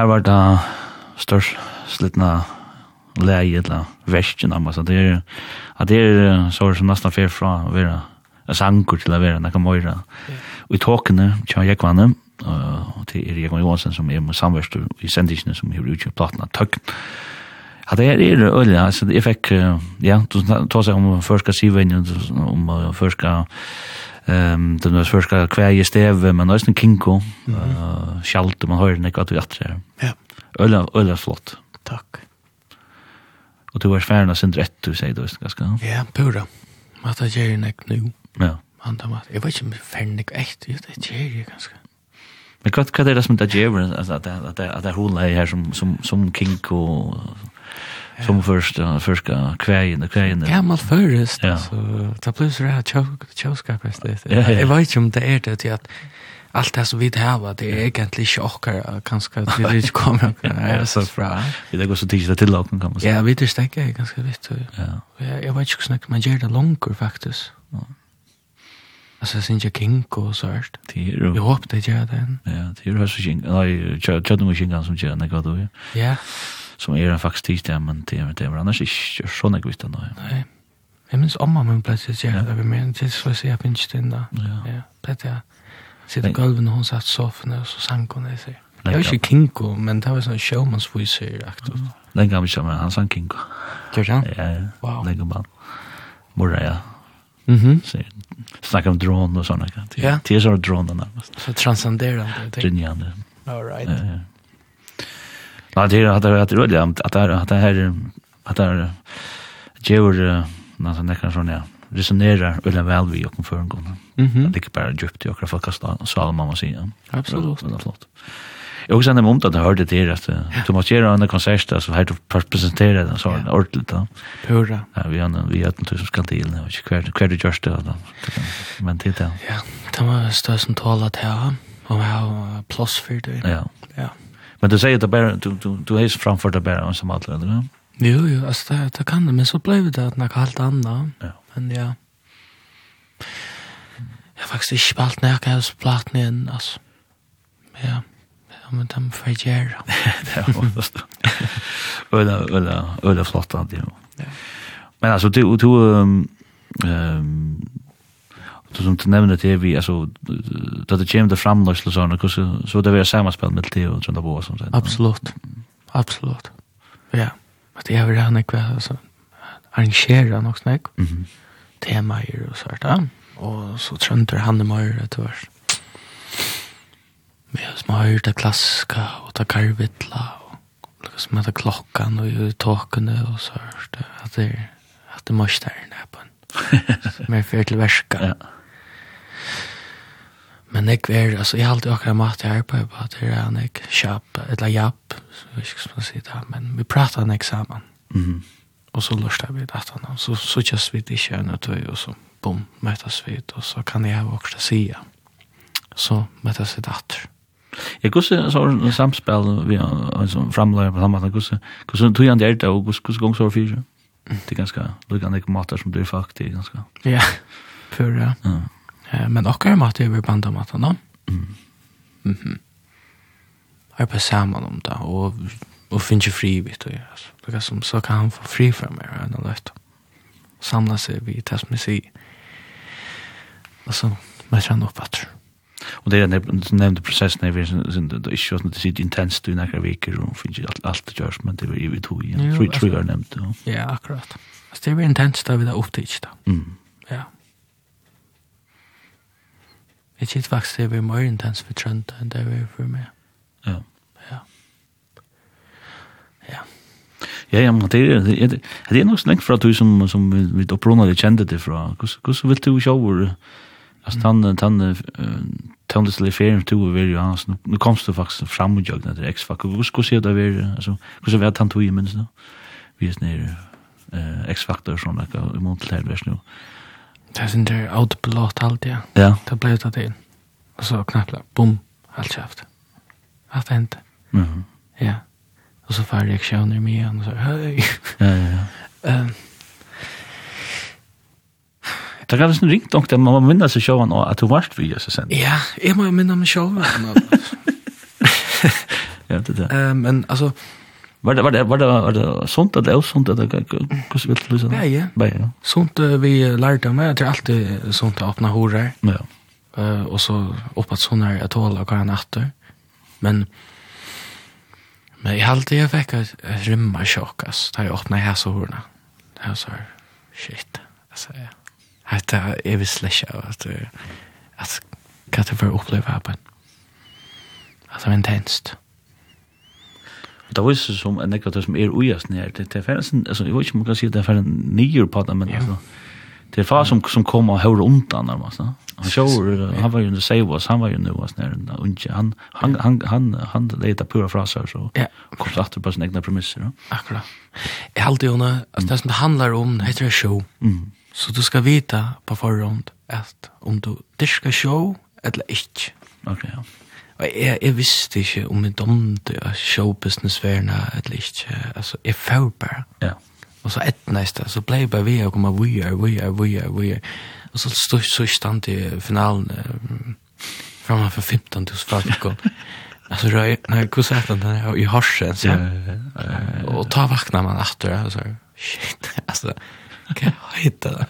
her var det størst slittna leie eller versken av så det er at det er så som nesten fer fra å være en sanger til å være nekka møyra og i tåkene tja jekvanne og til er Jekvann Johansen som er med samverst i sendisene som er utgjør platna tøkken Ja, det er det øyelig, altså, jeg fikk, ja, du tar seg om først skal si om først skal Ehm den där första kväje steve men nästan kinko. uh, skalt man hör när gott att. Ja. Ölla ölla flott. Tack. Och du var färna sen rätt du säger då ganska. Ja, pura. Vad det ger nek nu. Ja. Han tar mat. Jag vet inte färna echt, det ger ju ganska. Men vad vad är det som det ger alltså att att att det hon här som som som kinko som första första kvägen och kvägen. Gammal förrest så ta plus det här tjoskapest det. Jag vet inte om det är det att allt det som vi har det är egentligen chockar kanske att vi inte kommer är så bra. Vi det går så tidigt till locken kan man säga. Ja, vi det stäcker är ganska vitt. Ja. Jag vet inte snack man gör det långt faktiskt. Alltså jag syns jag kink och så här. Det är ju. Jag hoppas det gör det. Ja, det är ju så kink. Nej, jag tror det måste kink som jag när jag då. Ja som er faktisk tid ja, men det er det, annars ikke sånn jeg visste nå. Nei, jeg minns om man ble til å gjøre det, men til så jeg jeg finnes det enda. Ja, det er det. Sitte gulven, hun satt sofaen, og så sank hun i seg. Jeg var ikke kinko, men det var sånn showmansviser, aktivt. Den gamle kjømmer, han sang kinko. Gjør han? Ja, ja. Wow. Den gamle Morra, ja. Mhm. Så snackar om dron och såna grejer. Det är så dronerna. Så transcenderande. Genialt. All right. Ja, ja. Nej, det har det varit roligt att att det här att det gör något nästan sånn, ja. Resonerar veldig vel vi och för en gång. Det er ikke bare djupt i och folk har så man må si. Ja. Absolut. Det er flott. Jag också nämnde om at jeg hørte det att du måtte gjøre en konsert så här du presenterar den sånn ja. ordentlig da. Pura. Ja, vi har vi har inte så ska till nu. hver du gjørst det just då. Men det. Ja, det var stösen talat här. og jag har plass for det. Ja. Ja. Men du säger att det bara, du, du, du är framför det bara som alla, eller hur? Jo, jo, alltså det, det kan det, men så blev det att något helt annat. Ja. Men ja, jag har faktiskt inte spalt när jag har spalt ner, alltså. Ja, ja men de får jeg gjøre. det er det. Öla, Øyla, øyla, flott, ja. Men altså, du, du, um, um, Så som du nevner det vi, altså, da det kommer til framløsle og sånne, så det vil jeg være sammenspill med det og sånn på, som sånn. Absolutt, absolutt. Ja, at det er vel han ikke, altså, arrangere nok snakk, temaer og sånt, ja. Og så trønder han i mer etter hvert. Vi har smør det klaska og det karvitla og liksom etter klokkan og tåkene og sånt, at det er, at det er mørsteren på en. Mer fyrt til verska. Ja. Men jeg er, altså, jeg har alltid akkurat mat her på, på at det er en jeg kjapp, eller japp, så jeg skal man si det, men vi prater en eksamen. Mm -hmm. Og så lørste vi det at han, så sittes vi det ikke en og tøy, og så bom, møtes vi, og så kan jeg ha akkurat sida. Så møtes vi det atter. Jeg gusse så en samspel vi altså framleier på samme gusse. Gusse tog han der det og gusse gusse gong så fyra. Det er ganske lukkan ikke matar som blir faktisk ganske. Ja. Pura. Ja men akkurat mat er vi banda mat no. Mhm. Mhm. Har på saman om det og og finn ikke fri vit og altså. Det er som så kan han få fri fra meg og noe lett. Samla seg vi som jeg sier. Og så møter han opp atter. Og det er nevnt prosessen er det er ikke sånn at det sitter intenst i nekker viker og finner ikke alt det gjørs, men det er jo i to igjen. Tror jeg har nevnt. det. Ja, akkurat. Det er jo intenst da vi da opptids da. Ja. Jeg kitt faktisk det var mer intens for Trønda enn det var for meg. Ja. Ja. Ja. Ja, ja, men det er, det er det er nok så lenge fra du som, som vi opprona det kjente det fra. Hvordan vil du sjå hvor, altså, han, han, tøndeslig ferien to og veri, altså, nå komst du faktisk fram og jøgna til X-Factor. Hvordan ser det være, altså, hvordan vet han tog i minst nå? Vi er nere X-Factor, sånn, i måned til her, vers nå. Ja Det er sin der autopilot alt, ja. Ja. Det ble ut av det inn. Og så knappt, bom, alt kjeft. Alt hendte. Mm. Ja. Og så får reaksjoner i mye, og så, høy. ja, ja, ja. Um, Det har nesten ringt nok, det man må minne seg sjåan at du varst vi gjør seg. Ja, jeg må jo minne meg sjåan. ja, det er det. Um, men altså, Var det var det var det var det sunt eller osunt eller hur vill du säga? Ja, ja. Ja. Sunt vi lärde mig att allt är sånt att öppna horar. Ja. Eh och så uppåt såna här att hålla kan natter. Men men jag hade jag fick ett rymma chockas. Där jag öppnade här så horna. Här så shit. Alltså Hetta er við slæsja at at katta for uppliva happen. Altså intenst. Det var ju som en nekrat som er ujast nere. Det det är färden, alltså jag vet inte om man kan säga det är färden nio på det, men ja. alltså. Det är far som, som kom och hör undan närmast. Han sjår, han var ju under save oss, han var ju nu oss när han, han, han, han, han letar pura fraser så ja. kom efter på sina egna premisser. No? Akkurat. Jeg halte jo, hona, alltså det som det handlar om, det heter show. Mm. Så du skal vite på forhånd, at om du diskar show eller ikke. Okej, okay, ja. Og jeg, jeg visste ikke om jeg domte av showbusiness-verna eller ikke. Altså, jeg får bare. Ja. Og så et næste, så ble jeg bare ved å komme av we are, we are, we are, we. Og så stod så stand i finalen um, framme for 15 000 folk. Altså, røy, nei, när jag han den där i harsen så Ja. Og ta vakna man efter så shit alltså kan heter det?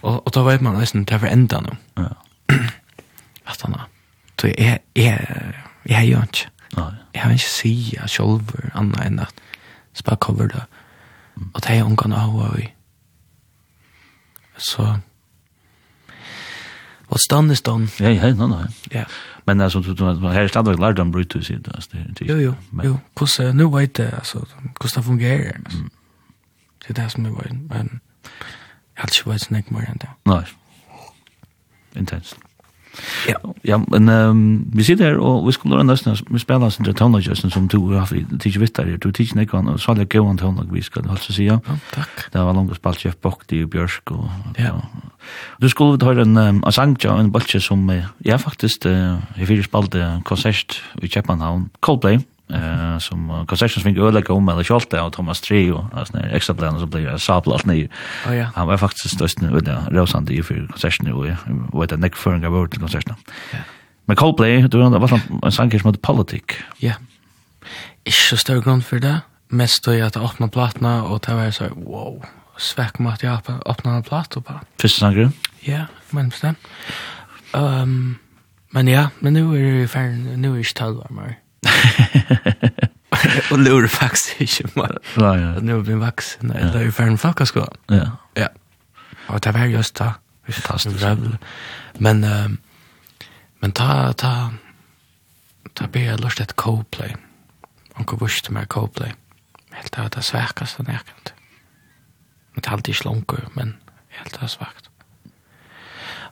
och och då vet man nästan det var ända nu. Ja. Att han Så jeg, jeg, jeg har jo ikke. Jeg har ikke sida selv annet enn at spør cover det. Og det er ungene av og i. Så... Og stand er stand. Ja, ja, nei, nei. Ja. Men altså, du, du, du, her er stadigvæk lært om Brutus i det. det jo, jo, men... jo. Hvordan, nå vet jeg, altså, hvordan det fungerer. Altså. Mm. Det er det som jeg vet, men jeg har ikke vært snakk mer enn det. Nei. Intenst. Ja, ja men um, vi sitter her, og vi skulle lønne nesten, vi spiller sin tonelagjøsten som to har vi tidsi vittar her, to tidsi nekvann, og svalg gøyvann tonelag vi skal holde seg sida. Ja, takk. Det var langt spalt Jeff Bokti og Bjørsk og... Ja. Du skulle vi høre en, um, en sang, ja, en bolsje som, ja, faktisk, uh, jeg fyrir spalte konsert i Kjepanhavn, Coldplay eh som concessions fick öliga om eller skolte av Thomas Tre och alltså när extra planer så blir sabla allt ner. Oh ja. Han var faktiskt störst nu där Rosand i för concession och vad det neck för en gåva till concession. Ja. Men Coldplay, du vet vad en sanker som heter Politic. Ja. Ikke så stor grunn for det. Mest då jag att öppna plattorna och ta var så wow. Sväck mat jag öppna en platta på. Första sanker? Ja, men bestämt. Ehm um, men ja, men nu är det färdigt, nu är det 12 år mer och lurar faktisk ikke mer. Nej, ja. Nu blir vuxen, nej, det är ju för en. Ja. Ja. Og det var just det. Fantastiskt. Men uh, men ta ta ta be jag lust ett Coldplay. Och går vart med Coldplay. Helt att det svärkas den erkant. Men det er alltid slunker, men helt att svagt.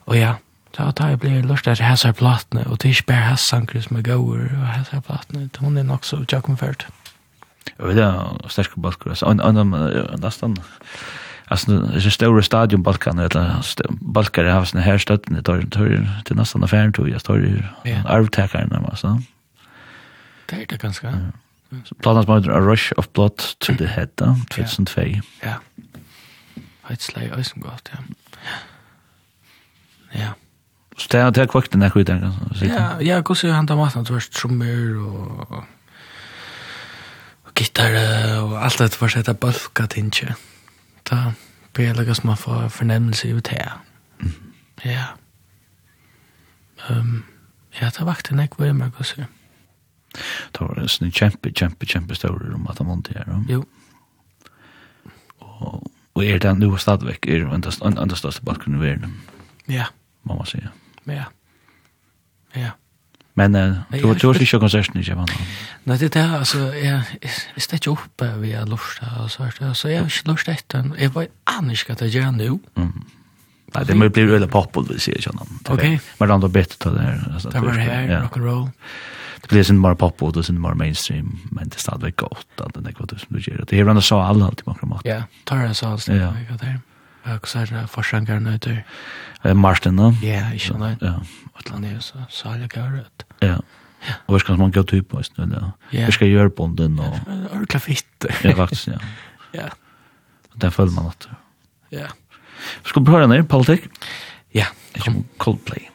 Og ja, Da tar jeg blir lurt at hæsar har platene, og det er ikke bare hans som er gøyere, og hæsar har platene, hun er nok så tjakkomfert. Jeg vil ha sterske balker, altså, en annen, nesten, altså, det er større stadion balkan, eller balkar har sånne her støttene, det er til nesten affæren tog, jeg står i arvtekeren, altså. Det er det ganske, ja. Platans møter A Rush of Blood to the Head, da, 2002. Ja. Heitslei, øysen godt, ja. Ja. Så det er, det er har kvökt den här skiten. Ja, ja, går er han da maten till trommer og, og gitar og alt det för sig att balka tinge. Da blir jeg pelagas som man får fornemmelse i här. Ja. Um, ja, det vakte nek vem jag går så. Det var en kjempe, kjempe, kämpe, kämpe stor rum att man inte Jo. Og, og er det nu stadigvæk, er det enda største balken i verden? Ja. Mamma sier. Ja. Ja. Ja. Men uh, du du har ikke konserten i Japan. Nei, det er det, altså jeg jeg står ikke oppe vi har lust og så vart så jeg har ikke lust etter. Jeg var annars at jeg gjør nå. Nei, det må bli veldig popul vi ser sånn. Ok. Men det er bedre til det. her. Det var her rock and roll. Det blir sin mer poppel, det er sin mer mainstream men det stadig gott att den är gott som du gjør. Det er hverandre så alle alltid på kan mat. Ja, tar jeg så alltså. Ja, det är hva er det forskjengeren etter? Martin, da? Ja, ikke noe. Ja. Atlan er så særlig gøret. Ja. Og hva skal man gå typ på, ikke noe? Ja. Hva skal jeg gjøre på den? Og... Orkla fitt. ja, faktisk, ja. ja. Det føler man at. Ja. Skal vi prøve den her, politikk? Ja. Coldplay.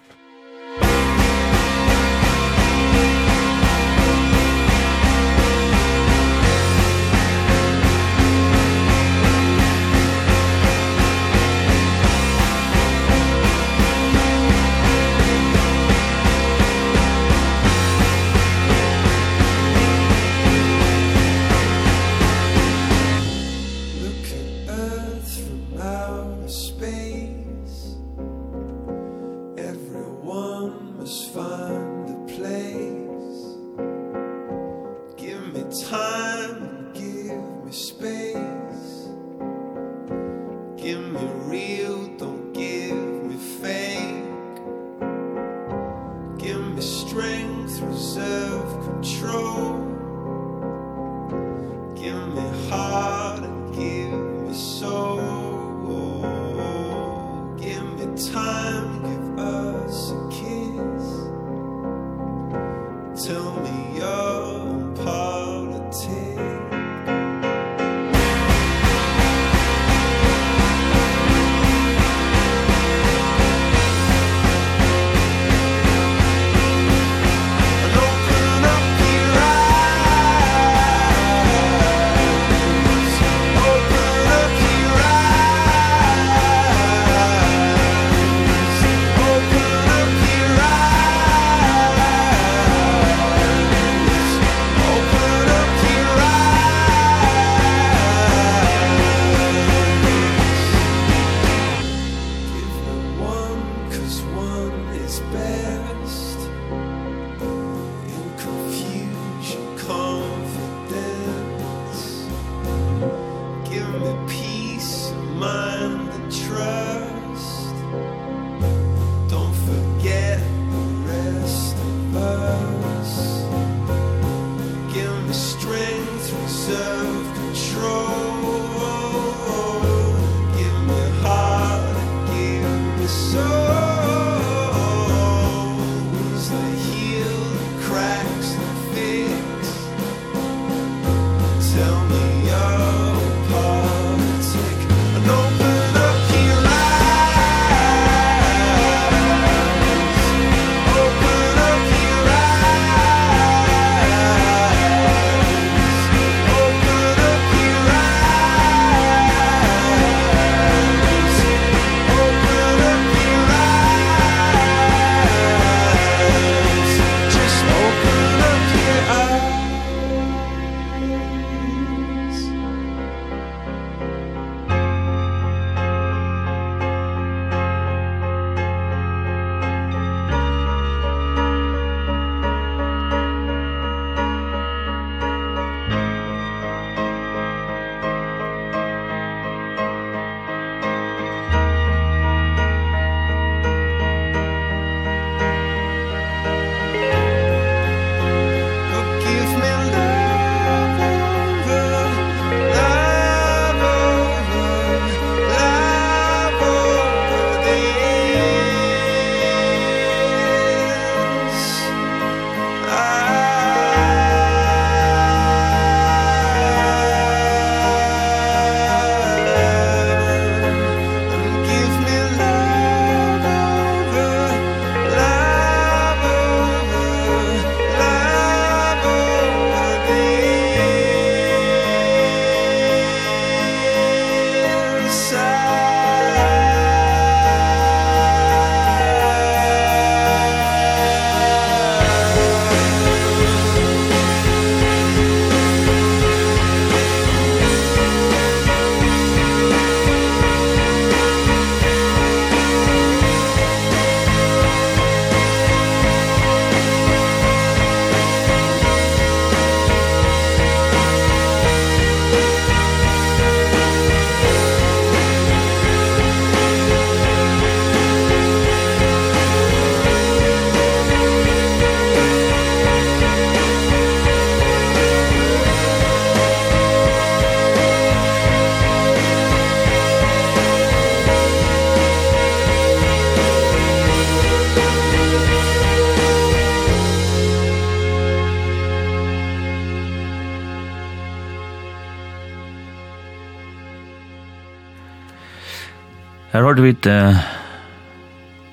vi uh,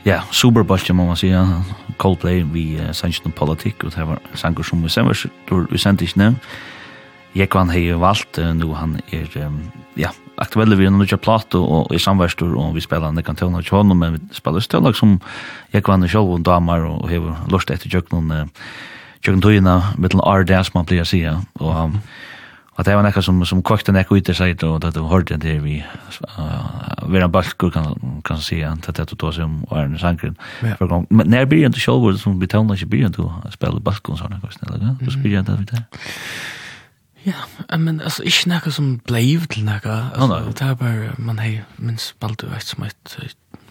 ja, superbolche må man sige, Coldplay vi uh, sanction politikk, og det var sanger som vi sender, var vi sendte ikke nämn. Jeg kan hej valgt, uh, nå han er, um, ja, aktuelle vi er nu plato, og i samverstor, og vi spelar den kan tona och men vi spelar stöd som jeg kan själv og damer och hur lust etter jag någon uh, jag kan mellan RD, som man pleier å säga og, um, Og det var nekka som, som kvakta nekka ut i seg, og det var hårdt det vi vera balkur kan kan se at att det då som är en sanken för gång men när blir inte själva som vi tänkte inte blir inte spela balkur såna kosten eller då spelar jag inte det Ja, men altså ich snacka som blev till några Altså det var man hej men spalt du vet som ett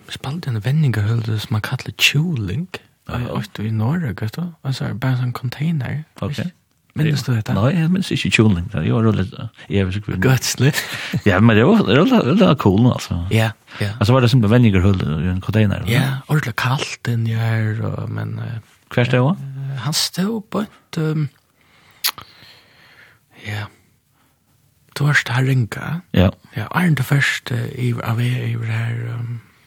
spalt en vändning höll som man kallar tjuling. Ja, och i norra gott Altså bara en container. Okej. Minns du dette? Nei, jeg minns ikke tjoning. Jeg var rullet evig Gøtslig. ja, men det var rullet cool, altså. Ja, ja. Altså var det som bevenninger hull i en container. Ja, ordentlig kaldt inn i her, men... Hver sted var? Han stod på et... Ja. Du har stått her ringa. Ja. Ja, er det først i av i her,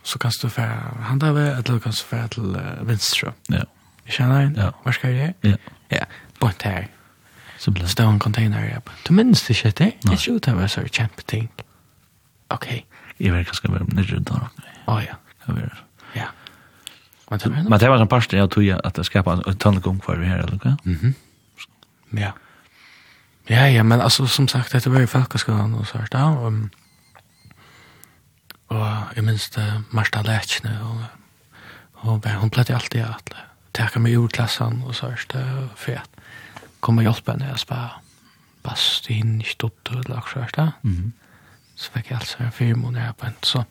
så kan du fære... Han da ved, eller kan du fære til Vinstra. Ja. Kjenner han? Ja. Hva skal jeg? Ja. Ja, på et her. Så ble det stå en container, ja. Du minns det ikke det? Nei. Jeg tror det var så kjempe ting. Ok. Jeg vet ikke være det er da. Å ja. Jeg vet Ja. Men det var en parst jeg tog at det skapet en tannegång for vi her, eller hva? Mhm. Ja. Ja, ja, men altså, som sagt, dette var jo folkeskolen og så, da, og, og jeg minns det Marsta Lechne, og, og hun pleide alltid at teka meg ur klassen og så sånt, for at kom og hjelpe henne, jeg spør, pass, det er ikke dutt, og lagt så da. Så fikk jeg altså fire måneder på en, så,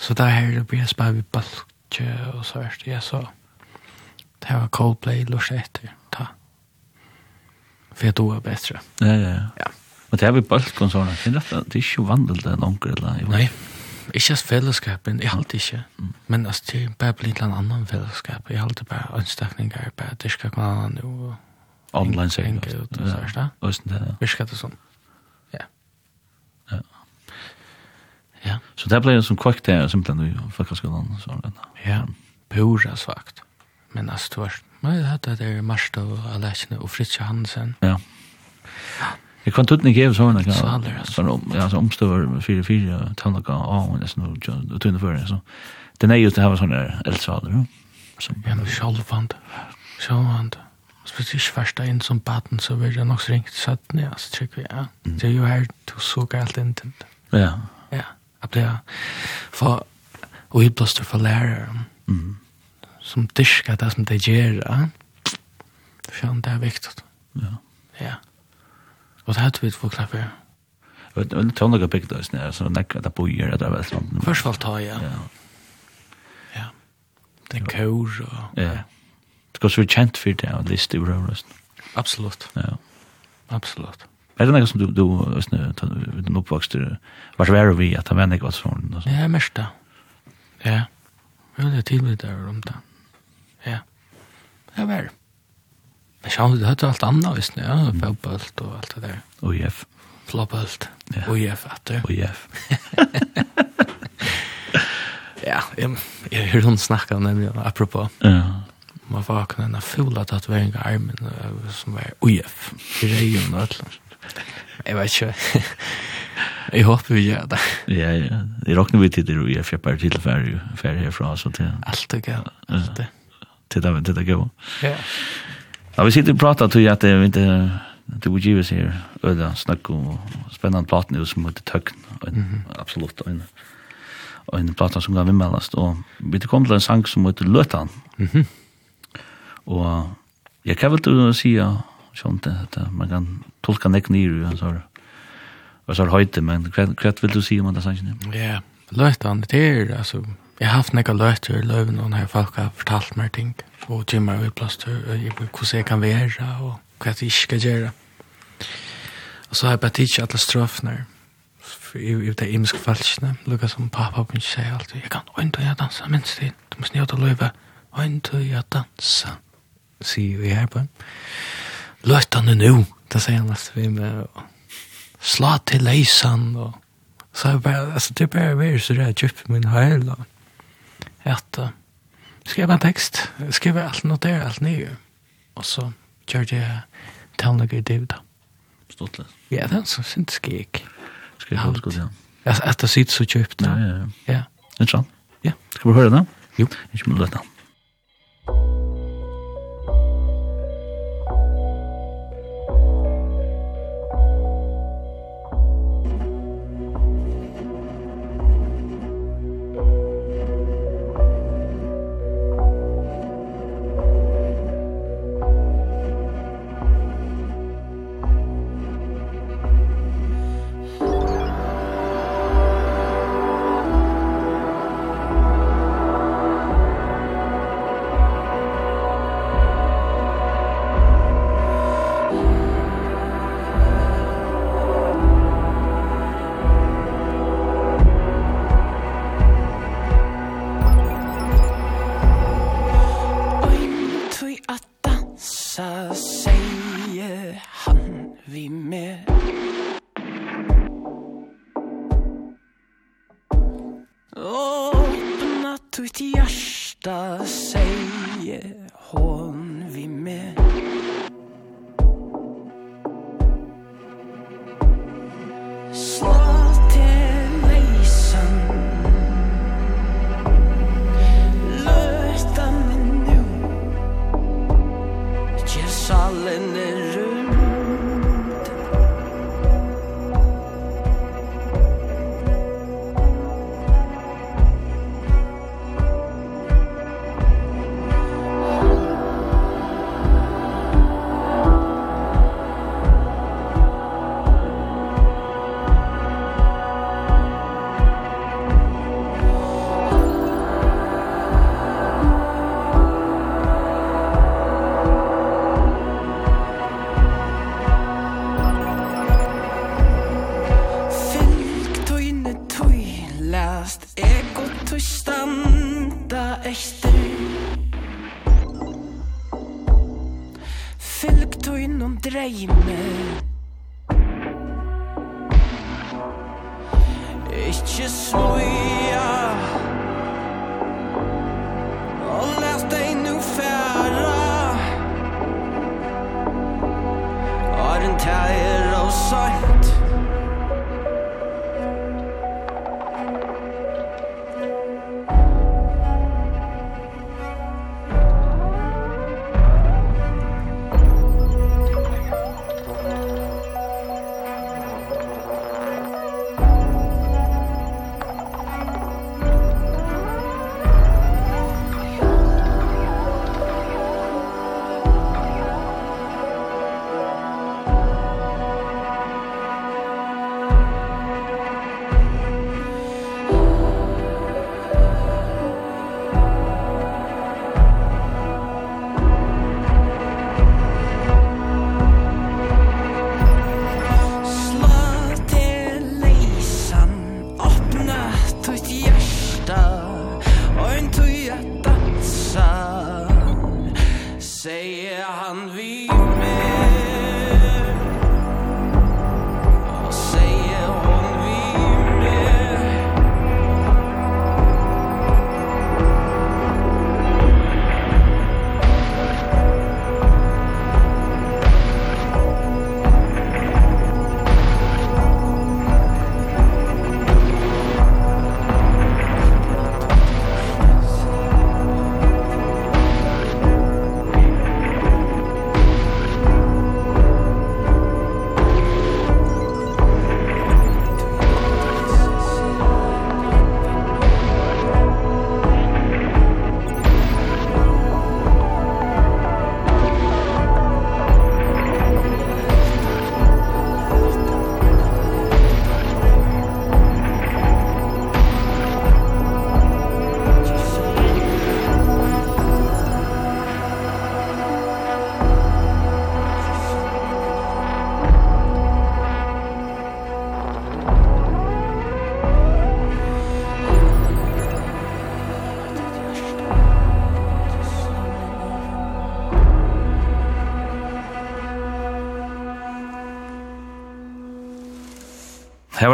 så da her det blir spør vi balkje, og så er det, ja, så, det var Coldplay, lort etter, ta. For jeg tog det bedre. Ja, ja, ja. Ja. Men det er vi balkon sånn, det er ikke vandelt det langer, eller? Nei, ikke as fellesskapen, jeg halte ikke. Men altså, det er bare blitt en annan fellesskap. Jeg halte bare anstakninger, bare dyrka kvann og online seg. Henger ut, så er det. Østen det, ja. Virker det sånn. Ja. Ja. Ja. Så det ble en sånn kvakt det, simpelthen, i folkeskolen. Ja, pura svagt. Men altså, du var, men det hadde det Marsta og Alessene og Fritz Johansen. Ja. Ja. Jeg kan tuttne ikke så henne. Saler, altså. Ja, så omstøver 4-4, tannlaka, og nesten, og tunne før, så. Den er jo til å ha sånne eldsaler, jo. Ja, men sjálvand. Sjálvand spesielt ikke första inn som baden så vill jag nog ringt så att nej så vi, ja. Det er jo her, du så galt inn til det. Ja. Ja. Att det för och i blåster för lärare. Mm. Som diska det som det gjør, Ja. Fjern, det er viktig. Ja. Ja. Og det hade vi två klappar. Och det er tonliga byggdes när så när det bojer det er var sånn. Først var det ja. Ja. Ja. det Den kör och ja. Because vi er kjent for det, og liste i Røvrøst? Absolutt. Ja. Absolutt. Er det noe som du, du, du, du du oppvokst, var svære vi at han var nekva sånn? Ja, mest da. Ja. Jeg vil er tidlig der om det. Ja. Det var det. Men sjá, det hørte alt annet, visst, ja, fotballt og alt det der. Og jef. Flopballt. Og jef, at du. Og jef. Ja, jeg, jeg hørte hun snakke nemlig, apropos. Ja man får akkurat en fula tatuering av armen som var UF i regjum og alt. Jeg vet ikke. Jeg håper vi gjør det. Ja, ja. Jeg råkner vi til det UF, jeg bare til ferie, ferie herfra. Så til, alt er gøy. Alt det. Til det, til det gøy. Ja. Ja, vi sitter og prater til at det er ikke det var givet her øde snakk om spennende platen som heter Tøkken. Absolutt. Og en, og en platen som kan vimmelast. Og vi kom til en sang som heter Løtan. Mhm. Mm Og jeg kan vel til å si sånn at man kan tolka nek nyr og så og så høyte, men hva vil du si om det sannsyn? Ja, løytan, det er, altså, jeg har haft nekka løyter, løyven, og når folk har fortalt meg ting, og timmar og plaster, hvordan jeg kan være, og hva jeg ikke skal gjøre. Og så har jeg bare tidsi alle strøfner, i det imiske falskene, lukka som pappa min sier alltid, jeg kan øyntu jeg dansa minst din, du må snjata løyve, øyntu jeg dansa sier vi her på. Løt han nu, det sier han nesten vi med. Slå til leisan, og så er bare, altså det er bare vi så det er djupt min heil, og at uh, skriva en tekst, skriva alt notere, alt nye, og så gjør det tannlegger i det da. Stått litt. Ja, det er en sånn sint skik. Skriva alt, ja. Altså, etter sitt så djupt. Ja, ja, ja. Ja. Ikke sant? Ja. Skal vi høre det? Jo. Ikke med løtene.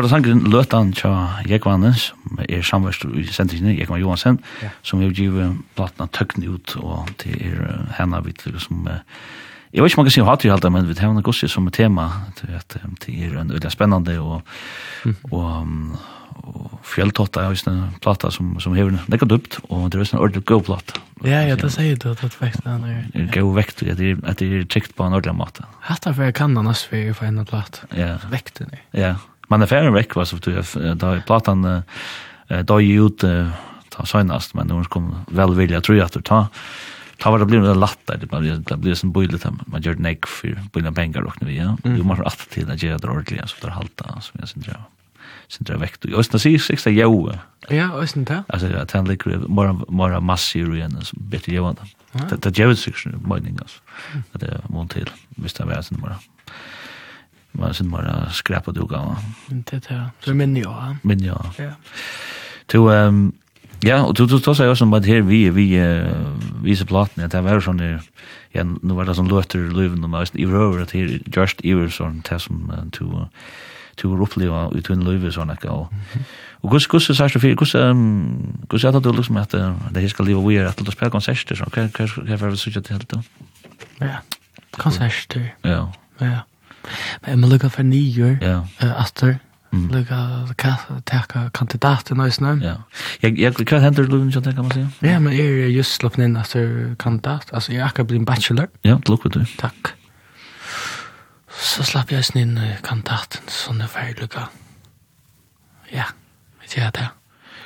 var det sangren Løtan tja Jekvanes, er samverst i sendingen, Jekvann Johansen, ja. som vi givet platna tøkken ut, og det er henne vidt, som, jeg vet ikke om man kan si hatt i halda, men vi har gossi som tema, at det er en veldig spennende, og, mm. og, og fjelltotta er en plata som, som hever nekka dupt, og det er en ordentlig god plata. Ja, ja, det sier du at det vekt den er. Det er god vekt, at det er trygt på en ordentlig måte. Hatt er for jeg kan annars for jeg får en plata. Ja. Vekten er. Ja, ja man är färre veck vad da er platan plattan då ju ut ta søgnast, men hon kom vel vilja tror jeg at du ta ta var det blir en latt där det blir det blir som bullet man gör nek för bullet pengar och nu ja du måste alltid till att göra det ordentligt så det där halta som jag syns sen drar vekt. Och sen säger sexta jo. Ja, och sen där. Alltså det han ligger mer mer massor igen så bättre ju ändå. Det det jo section mining alltså. Det montel visst där är sen bara. Man sen bara skräpa du gå. Inte det. Så men ja. Men ja. Ja. To ehm ja, og du du då säger som vad her vi vi vi så platten at det var sånn der ja, nu var det sånn løter løven og mest i rör at her just i var sånn til som to to oppleva ut en løve sånn at gå. Og kus kus sa du for kus ehm kus att det liksom att det her skal leva vi er at det spelar konserter så hva hva var det så att det helt da? Ja. Konserter. Ja. Ja. Men jeg må lukkar for nyer, ja. uh, atter, mm. lukkar teka kandidaten og sånn. Ja. Jeg, jeg, hva hender du ikke, kan man si? Ja, men jeg er just slåpen inn etter kandidat. Altså, jeg er akkurat blitt en bachelor. Ja, det lukkar du. Takk. Så slapp jeg sånn inn kandidaten, sånn er ferdig lukka. Ja, vet jeg det.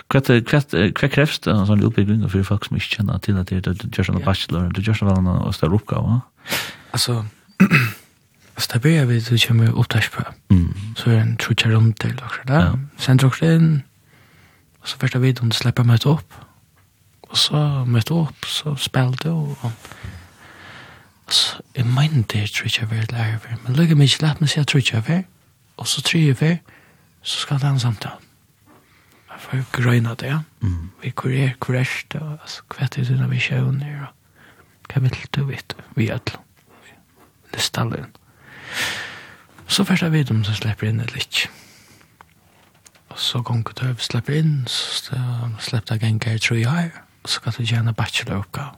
Hva hva hva krevs det sånn utbygging for folk som ikke kjenner til at du gjør sånn bachelor, du gjør sånn hva og større oppgave? Altså, Alltså det börjar vi så kommer upptärsprö. Mm. Så är en trutcha runt till också. Ja. Sen drar det in. Och så första videon släpper meg opp. Og så mötte opp, så spelade Og, og så jeg mener det är trutcha värd lärare. Men lugga mig inte lätt si at trutcha värd. Og så tre värd så ska det ha en samtale. Jeg får gröna det. Mm. Vi kurer kurerst och alltså kvättet innan vi kör ner. Kan vi inte veta vi alla. Listallen. Så først jeg vet om du slipper inn eller ikke. Og så gonger du over, slipper inn, så slipper jeg ganger tror jeg år, og så kan du gjøre en bachelor-oppgave.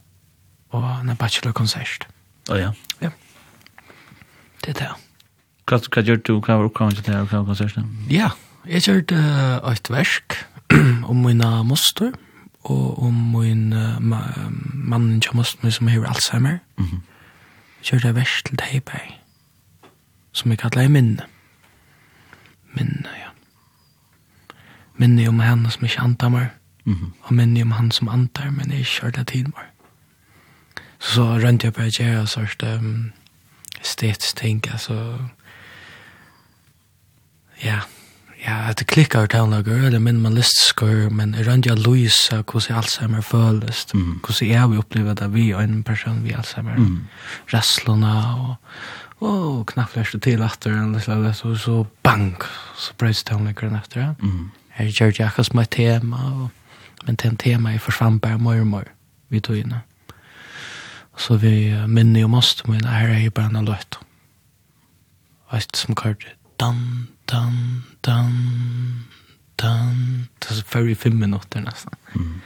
Og en bachelor-konsert. Å oh, ja? Ja. Det er det. Hva, hva gjør du? Hva var oppgaven til det her Hva var konserten? Ja, jeg gjør det uh, et versk om min moster, og om min uh, ma mannen til moster som har Alzheimer. Mm -hmm. Jeg gjør det versk til Heiberg som jeg kallar minne. Minne, ja. Minne om henne som ikke antammer, mm -hmm. og minne om han som antar, men jeg kjør det til meg. Så, så rønte jeg på å gjøre sørst um, stetsting, altså, ja, ja, det klikkar tannlager, eller men man listskår, men jeg rønte jeg lyse hvordan Alzheimer føles, mm. hvordan jeg vil oppleve det vi og en person vi Alzheimer, mm. restlene og oh, knappt flärste till efter en så så så bang så bröts det mig grann efter. Ja? Mm. gjør gör akkurat som et tema og, men til en tema jeg forsvann bare mer og mer vi tog inn. Så vi minner ju måste men här är ju bare en låt. Vet som kort dan dan dan dan det er før i fem minutter nesten. Mm.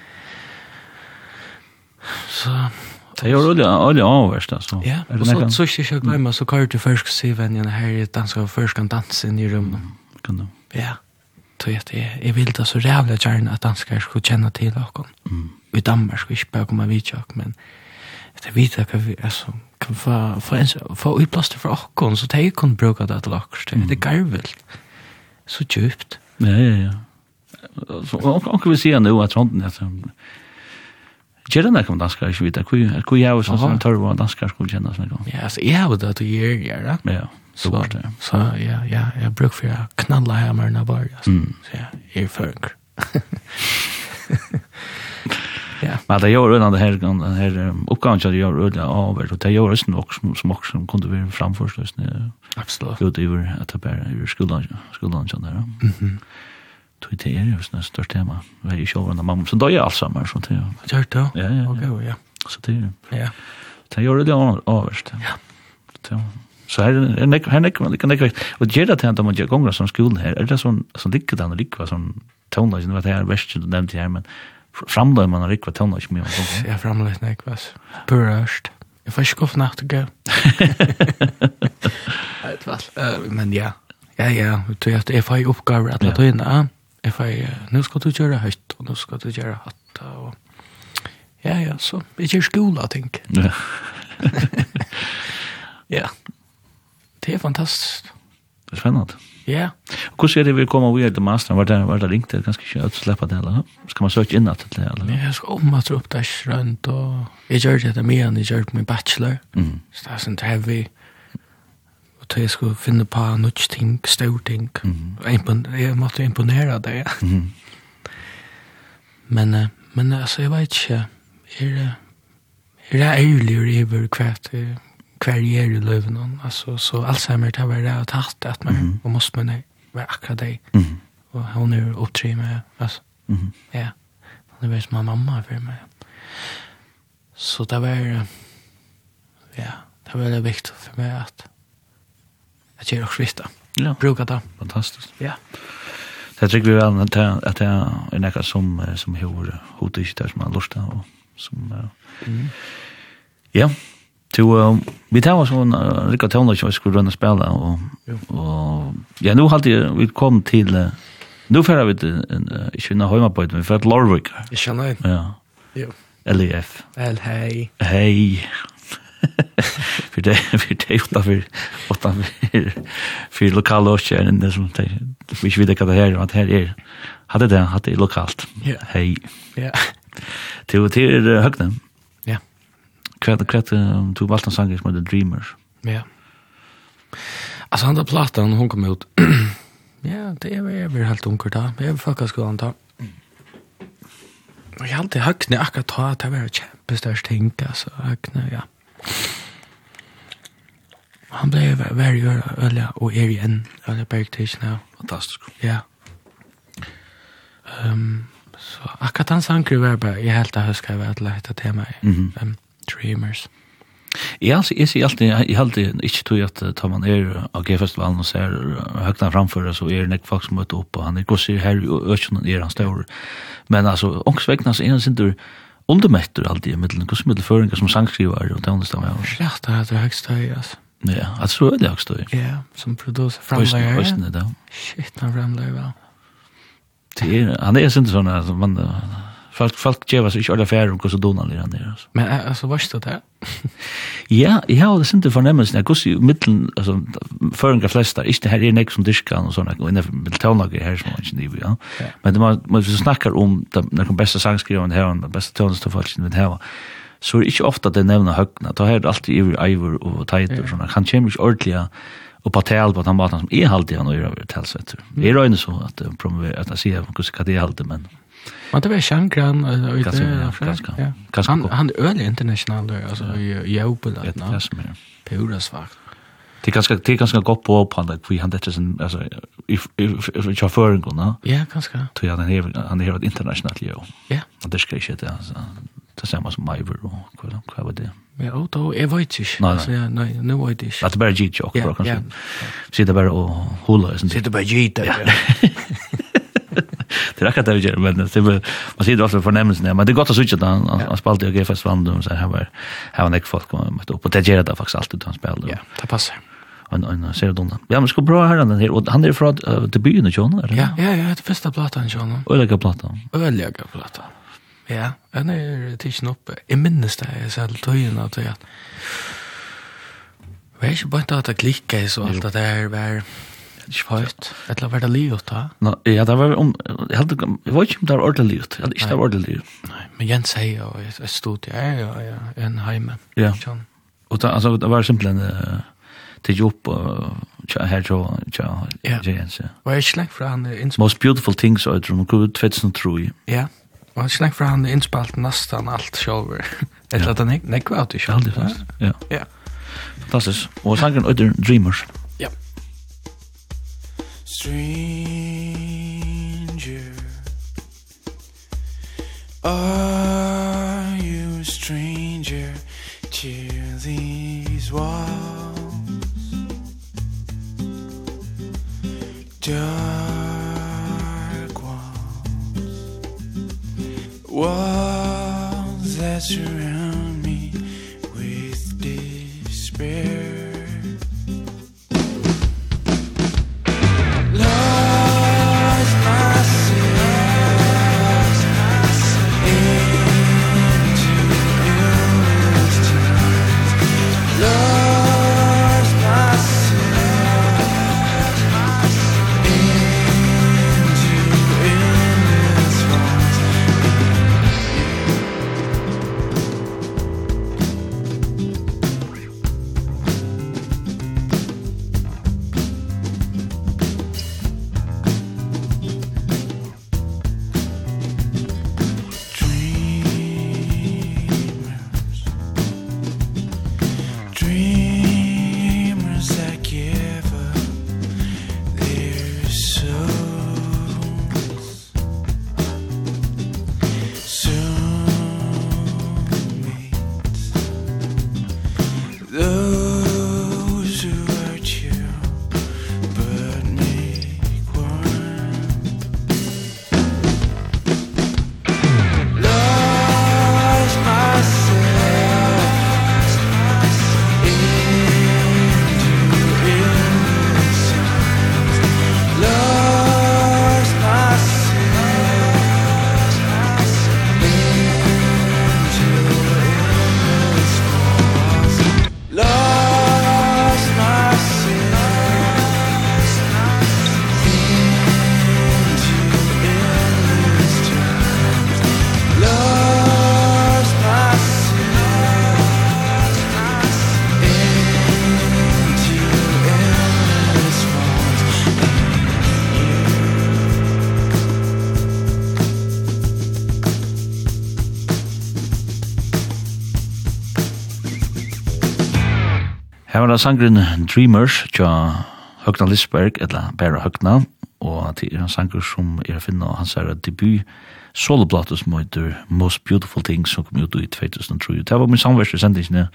Så Det gjør olja, olja avverst, altså. Ja, og så så ska jag glömma så kör du först se vem her här dansk, og først kan dansa i rummet. Kan du? Ja. Så jag jeg, jeg vill da så rævlig gjerne att danskar ska känna till dere. Mm. I Danmark skulle ikke bare komme vidt dere, men det vet jag kan altså, kan få få en få i plats för och så de kan bruka det til dere. det er garvelt. Så djupt. Ja ja ja. Så och och vi ser nu att sånt där Gjør det nok om danskar, ikke vite? Hvor jeg er sånn tørre og danskar skulle kjenne oss noen Ja, altså, jeg har det til gjør jeg, da. Ja, så bort det. Så, ja, ja, jeg bruker for å knalla hammeren bare, altså. Så ja, jeg er fører. Ja. Men det gjør undan det her, den her oppgaven som det gjør undan over, og det gjør også nok som, som også som kunne være framforstøsende. Absolutt. Utover at det bare er skolen, skolen, skolen, skolen, Mhm tog det er jo sånn et størst tema. Vi er ikke over enn mamma, så da er alt sammen. Så det er jo. det? Ja, ja, ja. ja. Så det er jo. Ja. Det gjør det overst. Ja. Så her er nek, her nek, nek, nek, og gjør det til at man gjør gonger som skolen her, er det sånn, sånn likket han an og ligger sånn tånlag, det var det her verste du nevnte her, men framløy man har rikva tånlag ikke mye. Ja, framløy nek, hva, berørst. Jeg får ikke gå for natt og gå. Men ja, ja, ja, jeg får jo oppgaver at la tøyne, ja jeg får, nå skal du gjøre høyt, og nå skal du gjøre hatt, og ja, ja, så jeg gjør skola, tenk. Ja. ja. Det er fantastisk. Det er spennende. Ja. Og hvordan er det vi kommer over til masteren? Var det, var det ringt? Det er ganske ikke å slippe det, eller? Skal man søke inn at det, eller? Ja, jeg skal om at det er oppdags rundt, og jeg gjør det med en, jeg gjør det med bachelor. Mm. Så det er sånn heavy, til jeg skulle finne på noe ting, større ting. Mm -hmm. Jeg måtte imponere det, ja. Mm -hmm. Men, uh, men altså, jeg vet ikke, er, er det ærlig over hva jeg hver jeg er i løven. Altså, så Alzheimer, det var det jeg tatt, at man, mm -hmm. og måste man være akkurat det. Mm -hmm. Og hun er opptry med, altså, mm -hmm. ja. Hun er vært som en mamma for meg. Så det var, ja, det var veldig viktig for meg at, at gjøre også vitt Ja. Bruka det. Fantastisk. Ja. Det tycker vi väl att att det är några som som hur hur det är som har lustar och som mm. ja. Du vi tar oss en rikka som vi skulle runna spela och og, ja nu har vi kom till nu får vi en sköna men vi för Lorvik. Jag känner. Ja. Jo. LEF. L hej. Hej. för det för det åtta för åtta för för lokala och en det som det vi vet vilka det här att här är hade det hade det lokalt. Hej. Ja. Till till högnen. Ja. Kvart kvätt du valde en sång som The Dreamers. Ja. Alltså andra plattan hon kom ut. ja, det är väl helt onkel där. Jag vill fucka skulle anta. Och jag hade högnen akkurat ta att det var ett kämpestörst tänka så högnen ja. Han blev very good öle og er igjen öle bergtisch nå Fantastisk. Ja. um, så akkurat han sanker var bare jeg helt av husker jeg var til dette tema. Mhm. um, Dreamers. Ja, altså, jeg sier alltid jag helt inte tror att tar man er av G-festivalen og ser högna framför så er det nek folk som møter opp, og han er gosse her, och økjønnen er han stor. Men altså, alltså så er han sin undermetter alltid i middelen, hvordan middelføringer som sangskriver og tøvnest av meg. Ja, det er det høyeste høy, altså. Ja, altså er det høyeste høy. Ja, som produser framleier. Høysten er det. Shit, han framleier vel. Det er, han er sin sånn, man, Folk, folk gjør seg ikke alle færre om hvordan Donald er han der. Altså. Men altså, var det det? ja, jeg har det sinte fornemmelsen, jeg hvordan i middelen, altså, føringer flest der, ikke det her er nek som dyrkan og sånn og innenfor militærlaget her som man ikke niver, ja. ja. Men det, man, man, hvis du snakker om den beste sangskriveren her, den beste tøvnestofalsen vi har, så er det ikke ofte det nevner høgna, da er det alltid iver, iver og teit og sånn. han kommer ikke ordentlig og på tal på den maten som er halvtid han og gjør over det talsettur. Vi er øyne så at det promoverer, at jeg sier hva det er halvtid, men Men det var Shankran ja. det franska. Han han er öle international altså i Europa att nå. Pura svagt. Det er ganske, det ganska gott på på det vi han det är en alltså if if if jag för en gång, Ja, ganska. Tror jag den här han er ett internationellt jo. Ja. Og det skal ikke, det alltså det samme som Iver og hva, hva var det? Ja, og da, jeg vet ikke. ich. Alltså Nei, nå vet jeg ich. Det är bara git jock kanskje. kanske. Sitter og hula, sånn. sen. Sitter bara git där det er akkurat det vi gjør, men det är, man sier det ofte fornemmelsen, ja. men det er godt å sitte da, han spelade och GFS vann dem, så her var her var nek folk kom opp, og det gjør det faktisk alltid han spelade. Ja, det passar. En en ser det Ja, men ska bra her, den här og han er är från debuten John eller? Ja, ja, ja, det första plattan John. Öliga plattan. Öliga plattan. Ja, han er tidsen oppe. Jeg minnes det, jag sa till tøyen at jag Vet ikke bare at det klikker, så alt det der var Ikke feit. Eller var det livet da? No, ja, det var om... Jeg, hadde, jeg var ikke om det var ordentlig livet. Jeg hadde ikke det var ordentlig livet. Nei, men Jens sier jo, jeg, jeg stod i ja, ja, en heime. Ja. Sånn. Og da, altså, det var simpelthen uh, til jobb og tja, her tja, tja, ja. Jens, ja. Og jeg er ikke lengt fra han innspalt. Most beautiful things, og jeg tror, man kunne tvett som. Ja, og jeg er ikke lengt fra han innspalt nesten alt sjåver. Etter at han ikke nekva ut i sjåver. Ja, ja. Fantastisk. Og sangren Øyder Dreamers. Ja stranger. Are you a stranger? To these walls. Dark walls. Walls that surround me with despair. var sangren Dreamers tja Høgna Lisberg, eller Bæra Høgna, og det er en sanger som er finna og hans er debut soloplate som heter Most Beautiful Things som kom ut i 2003. Det var min samverst i sendingene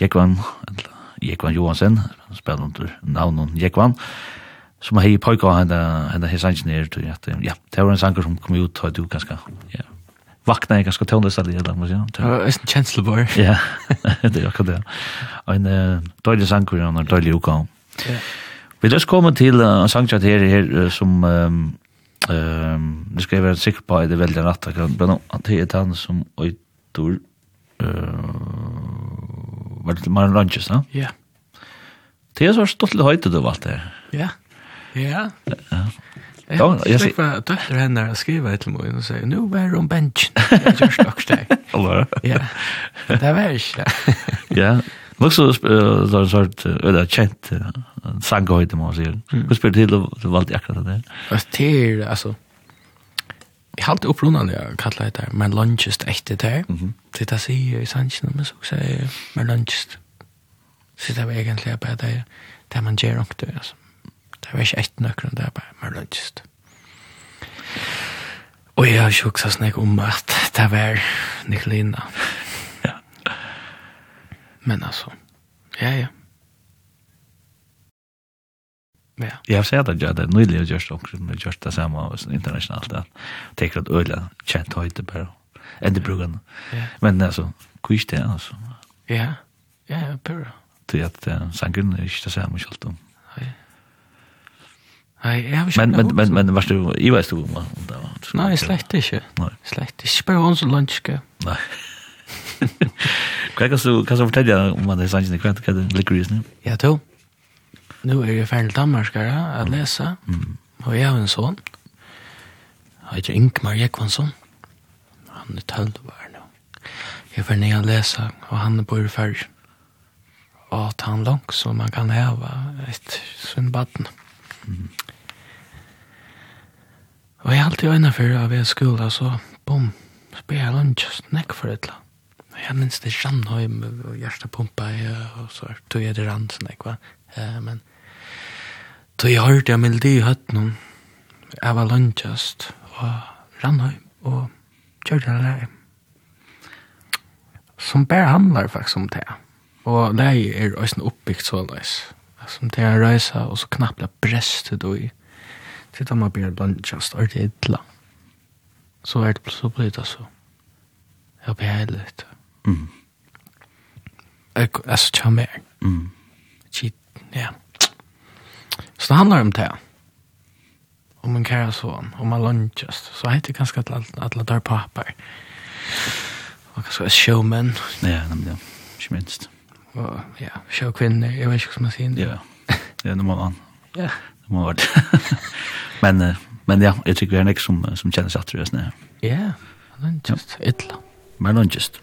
Jekvan, eller Jekvan Johansen, spiller under navnet Jekvan, som hei pojka henne henne henne henne henne henne henne henne henne henne henne henne henne henne henne henne vakna jeg ganske tøvnløsalig, eller noe sånt. Det er en kjenslebar. Ja, det er akkurat det. Og En døylig sanger og en døylig uka. Ja. Vi løs komme til en sangchat her, her som Um, um, nu skal jeg være sikker på at det väljer rätt akkurat, men att det er han som øytor uh, var det Maren Ranches, da? Ja. Det er så stort litt høyte du valgte her. Ja. Ja. Ja, jag fick hva døtter henne att skriva ett mål og sier, nu var hun benchen. Jag gör stocksteg. Eller? Ja, det var ikke det. Ja, Lux så så en sort eller kjent uh, sanghøyde må man sier. Hva spør spelar till du valgte akkurat det. Fast till alltså Jag har alltid upprunnan jeg kallar det där, men lunchest echt det där. Det sier säger i sanchen, men så sier jeg, men lunchest. Så det var egentlig bare det det man ger också. Det var ikke ett nøkron, det er bare mer lønnsist. Og jeg har sjuksa snakk om at det var Nikolina. ja. Men altså, ja, ja. Ja. Jeg har sett at jeg hadde nydelig gjort det også, men gjort det samme og sånn internasjonalt, at det er klart øyla kjent høyde bare, enn det brukene. Men altså, hvor er det altså? Ja, ja, bare. Det er at sangren er ikke det samme selv om. Nei, jeg har ikke Men men men men vad du i vet du vad det var. Nei. slett ikke. Nej. Slett inte. Bara ons Nei. Hva Kan du, så kan jag fortälja om vad det är sanningen Hva kan det ligger ju Ja, då. Nu jeg ferdig til Danmark, her, läsa. lese. Og jeg har en son. Han heter Ingmar Jekvansson. Han är nå. Jeg er ferdig får å lese, og han bor i färg. Og att han langt, så man kan häva et sin vatten. Og jeg er alltid øyne for av jeg skola, så bom, så ble jeg lunch snakk for et eller Og jeg minns det rann Sjannheim og hjertepumpa og så tog jeg det rann, snakk, va? Eh, Men tog jeg hørte jeg melodi i høtten jeg var Avalanchast og rann Randheim og kjørte Kjørgjørn Leie. Som bare handlar faktisk om det. Og det er også oppbyggt så løs. Som det er reisa og så knappt brest det i til da man blir lønnsjast, er det illa. Så er det så blir det så. Jeg blir heilig. Mm. Jeg, så tja mer. Mm. Chit, ja. Så det handlar om det. Om en kæra son, om man lønnsjast. Så heter det ganske at alle der papper. Og kanskje showmen. Ja, nemlig, ja. Ikke minst. Og, ja, showkvinner, jeg vet ikke hva man sier. Ja, ja, normalt man. Ja må vart. men men ja, jeg tykker det er nek som som kjenner seg at det er snä. Ja, men just illa. Men just.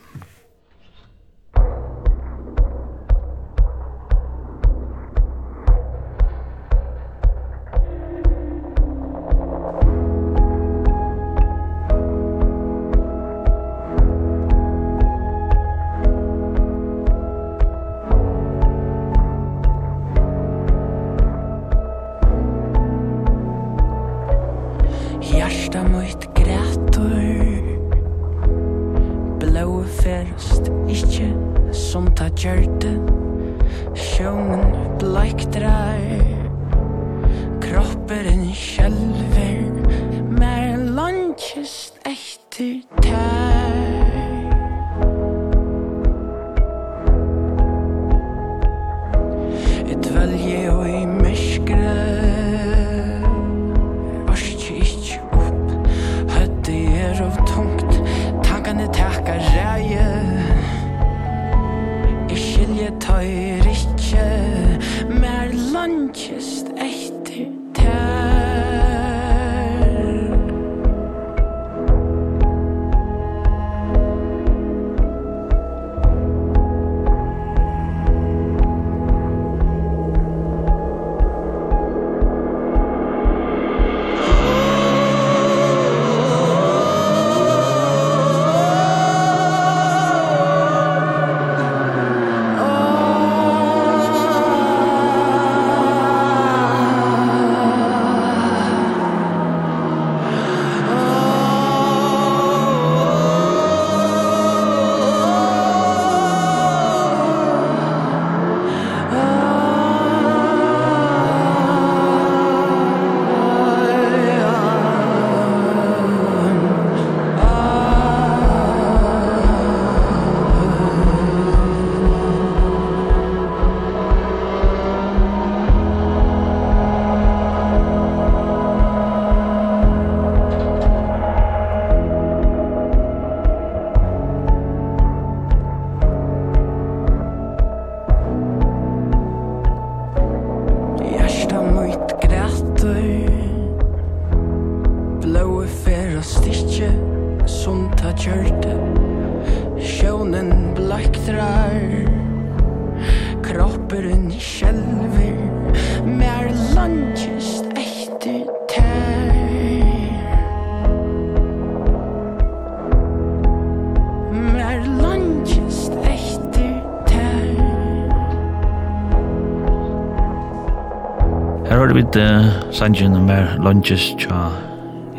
hørte sangen med lunches tja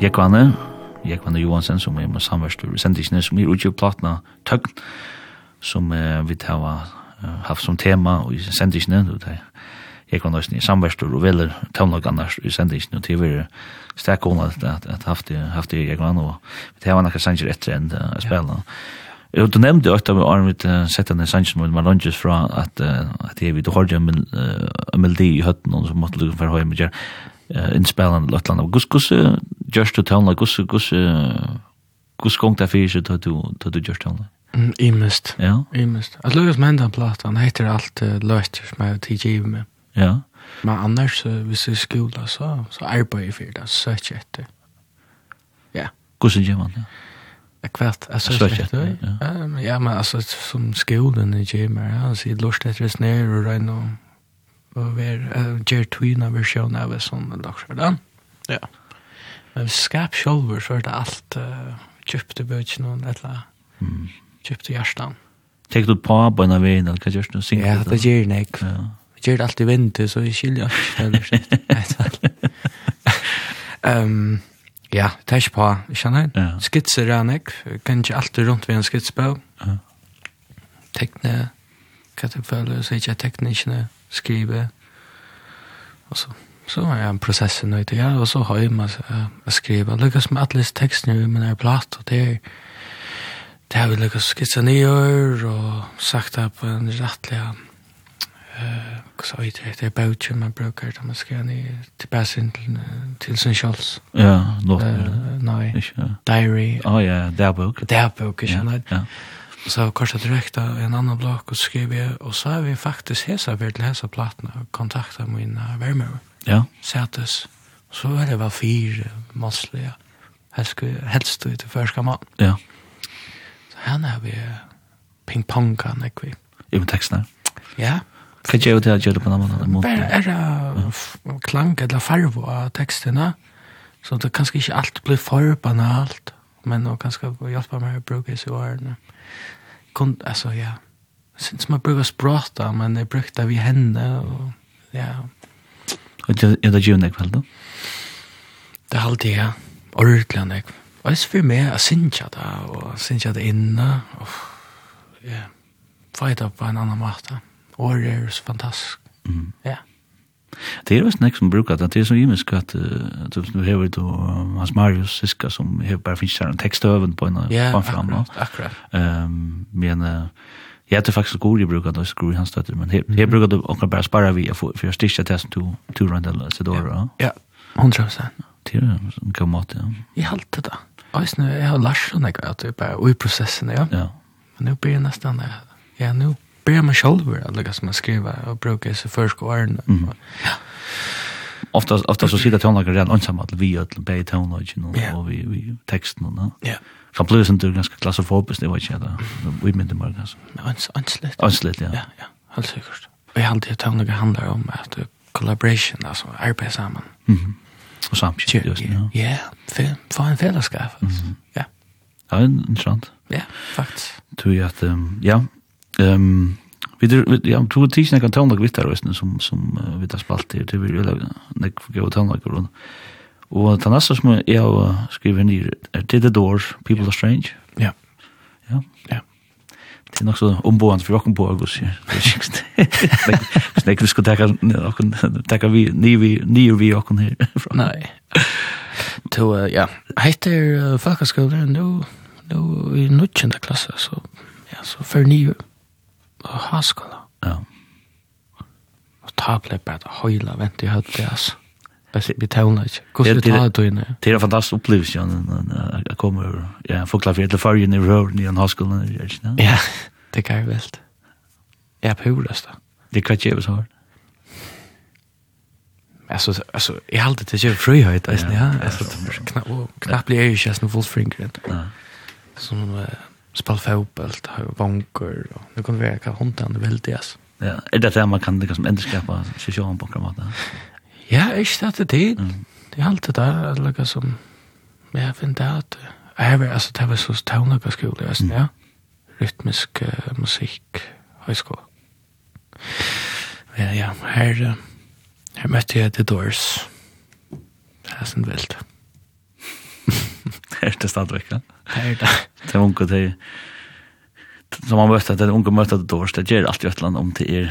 Jekvane, Jekvane Johansen, som er med samverst i sendisene, som er utgjør platna Tøgn, som uh, vi har haft som tema i sendisene, du tar Jekvane Øysten i samverst og veler tøvnlagene i sendisene, og til vi er sterk at, at, at haft, haft i Jekvane, og vi har nakka sanger etter enn uh, spela. Ja. Du nevnte jo at vi har sett denne sangen med Malonges fra at, uh, at jeg vil hørte om en melodi i høtten, og så måtte du for høy med gjør innspillene eller gus gus annet. Hvordan gjørs gus gus gus gong det fyrir seg til du gjørs tøvnene? Imest. Ja. Imest. At Lucas Mendan platan heter allt uh, löster som jag TG med. Ja. Men annars, uh, hvis det skola så, så arbetar jag för det, söker efter. Ja. Hvordan gjør man det? kvart alltså så ja Ja, men alltså som skolan i Jemer ja så det lust att resna och regna og ver ger tuna version av sån laxar då. Ja. Men skap själva så är det allt köpte böckerna och alla. Mm. Köpte hjärtan. Tek du på på en väg eller kan just nu synka. Ja, det ger nek. Ja. Det ger alltid vinter så i skilja. Ehm ja, tash på, känner jag. Skitser är nek. Kan inte alltid runt vid en skitsbå. Ja. Tekne. Kan det följa så jag tekniskt skrive. Og så, så var jeg en prosess i nøyde, ja, og så har jeg med å skrive. Lykkes med alle tekstene i min er platt, og det er, det har vi lykkes skitsa nyer, og sagt det på en rettelig, uh, hva sa jeg det, det er bautje man bruker, da man skriver ned tilbake inn til, til sin kjøls. Ja, nå. Uh, nei, diary. Å ja, det er bøk. Det er bøk, ikke sant? Ja, ja så korsade direkt en annan block och skriver jeg, och så har vi faktiskt hesa vi til hesa platna og kontakta mina vermer, Ja. Sättes. Så var det var fyra massliga. Helst helst ut förska man. Ja. Så här när vi ping med kan jag vi. I texterna. Ja. Kan gjøre det på någon annan måte? Är det klang eller farvo av tekstene, Så det kanske ikke allt blir för banalt, men då kanske hjälpa mig att bruka sig i. Ja kun, alltså ja, syns man brukar språta men det brukar vi henne och ja. Och det är det ju näkväll då? Det är alltid ja, ordentligt näkväll. Og jeg spyr meg, jeg synes ikke det, og synes det inne, og ja fight up på en annan måte. Året er så fantastisk. Mm. Ja. Det er også nek som brukar det, det er så imisk at du hever du uh, Hans Marius Siska som hever bare finnes her en tekstøven på en yeah, fram. Ja, akkurat. Um, men uh, jeg heter faktisk god i brukar det, skru i hans støtter, men her, mm. her brukar du åkker bare spara vi, for jeg styrkja det som to, to rundt eller sitt år. Ja, hundra prosent. Det er en god måte, ja. Jeg halte det. Eisne, jeg har lært sånn, jeg, at det er bare ui prosessen, ja. Ja. Men nu blir jeg nesten, ja, nå. Ja, börjar man själv att lägga som man skriva och brukar sig först och ärna. Mm. Ja. Ofta, ofta så sitter tonlager redan ensamma att vi ödlar bäg tonlager och, yeah. och vi, vi texten och no? Ja. Så plus inte ganska klassofobiskt, det var inte det. Vi myndi bara ganska. Ansligt. Anslut, ja. Ja, ja. Helt sikkert. Og jeg har alltid tonlagen handlar om att collaboration, alltså arbeta samman. Mm. Och samtidigt just nu. Ja, få en fällskap. Ja. Ja, intressant. Ja, faktiskt. Tror jag att, ja, Ehm vi vi jag tror det är kan tåna kvittar och som som vi tar spalt det vill eller nej gå och tåna kvittar. Och den nästa som jag skriver ner är Did the Doors People are Strange. Ja. Ja. Ja. Det är nog så omboende för rocken på August. Snäck vi ska ta kan ta vi ni vi ni vi och här. Nej. Då ja, heter Falkaskolen nu nu i nutchenda klasse så ja så for nye og Haskala. Ja. Og ta ble bare det høyla vent i høyde, altså. Best vi tålna ikke. Hvordan vi tar det inne? Det er en fantastisk opplevelse, ja. Jeg kommer ja, forklare fyrir til fargen i røren i en haskola, ja. Ja, det kan jeg velt. Jeg er på da. Det kan ikke jeg så hardt. Alltså alltså i allt det är frihet alltså ja alltså knappt knappt blir ju just en full finger. Ja. Som uh, spela fotboll, ha vanker och nu kan vi verka hunta han vill alltså. Ja, är det där man kan liksom ändå skapa sig sjön på kan man. Ja, ich dachte det. Det halt da lika som mer fin där. Jag har alltså det var så tonliga skolor alltså, ja. Rytmisk musik högskola. Ja, ja, här här mötte jag The Doors. Det är sånt vilt. er det stadigvæk. Er det. Det er unge til, som man møter, det er unge møter det dårst, det gjør alt i Øtland om til er,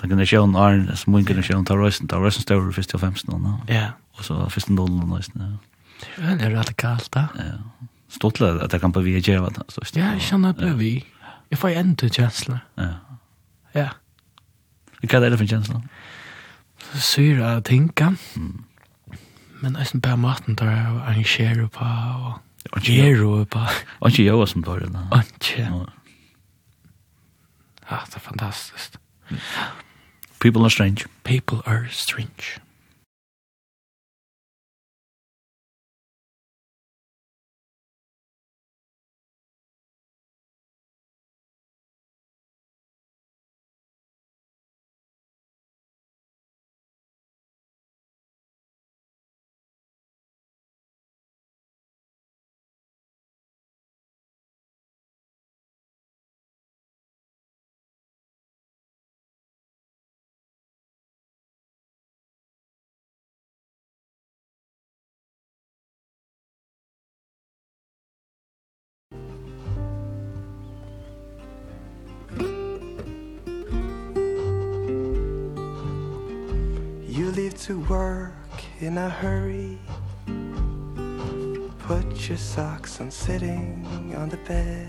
den generasjonen er, som min generasjon tar røysen, tar røysen større først til 15 nå, ja. og så først til 0 år, ja. Det er veldig radikalt da. Ja. Stort til at jeg kan på vi gjøre det. Ja, jeg kjenner på vi. Jeg får igjen til kjensler. Ja. Ja. Hva er det for kjensler? Syre av tinka. Mm men eisen bare maten der jeg arrangerer på og Gero på. Och jag som började. Och ja. Ah, det är fantastiskt. People are strange. People are strange. work in a hurry. Put your socks on sitting on the bed.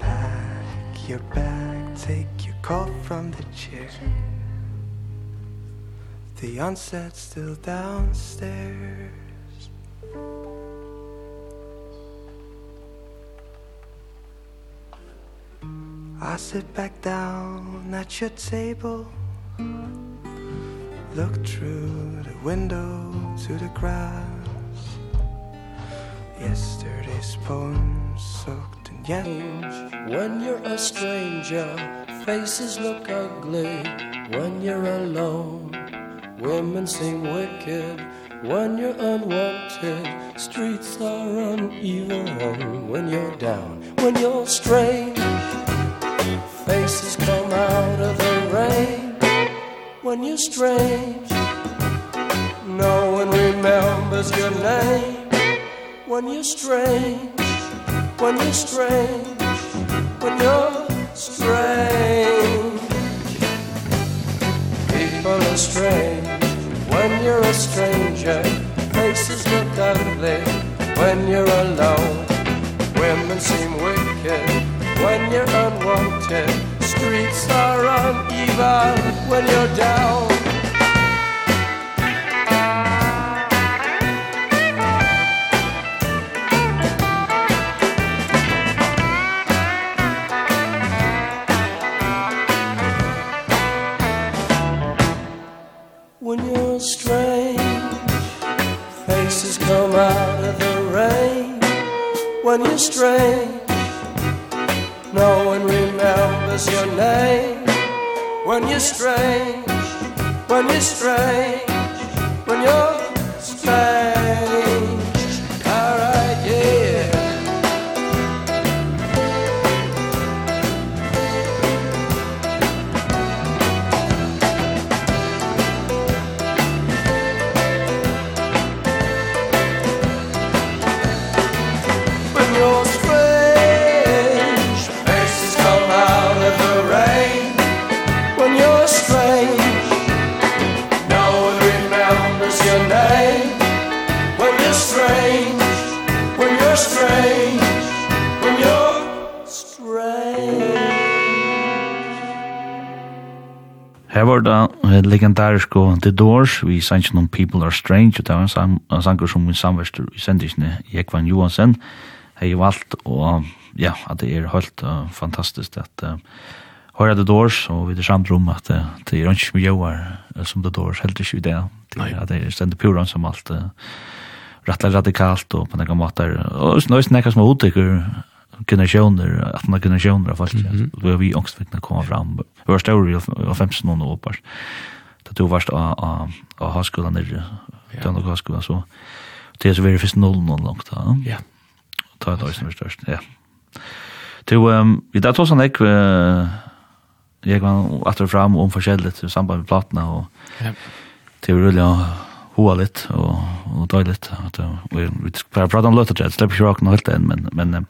Pack your bag, take your coat from the chair. The onset's still downstairs. I sit back down at your table. Look through the window to the grass. Yesterday's poem soaked in yellow When you're a stranger Faces look ugly. When you're alone Women seem wicked. When you're unwanted Streets are uneven. When you're down When you're strange Faces come out of when you're strange No one remembers your name. When you're strange When you're strange When you're strange. People are strange When you're a stranger. Faces look ugly When you're alone. Women seem wicked When you're unwanted streets are uneven when you're down. When you're strange Faces come out of the rain When you're strange is your name When you're strange When you're strange When you're strange. legendarisk og The Doors, vi sanns noen People Are Strange, og det var en sanger som min samverster i sendisene, Jekvan Johansen, hei valgt, og ja, at det er helt uh, fantastisk at uh, høyre The Doors, og vi er samt rom at uh, det er ikke mye joar uh, som The Doors, helt ikke i det, at det er stendig pura som alt, uh, rettelig radikalt, og på noen måter, og nå er det noe som er utdykker, generationer, man några generationer av folk. Mm -hmm. Vi har vi ångstväckna komma fram. Vi var stora i 15 år och uppar da du varst av av, av høyskolen nere, ja. Danmark høyskolen, så det er så veldig fyrst noll noen langt da. Ja. Ta et år som er størst, ja. Du, vi da tog sånn ikke, jeg var atter fram om forskjellig i samband med platene, og ja. det var rullig å hoa litt, og, og døy litt. Vi, vi skal prate om løtet, jeg slipper ikke rakene helt enn, men, men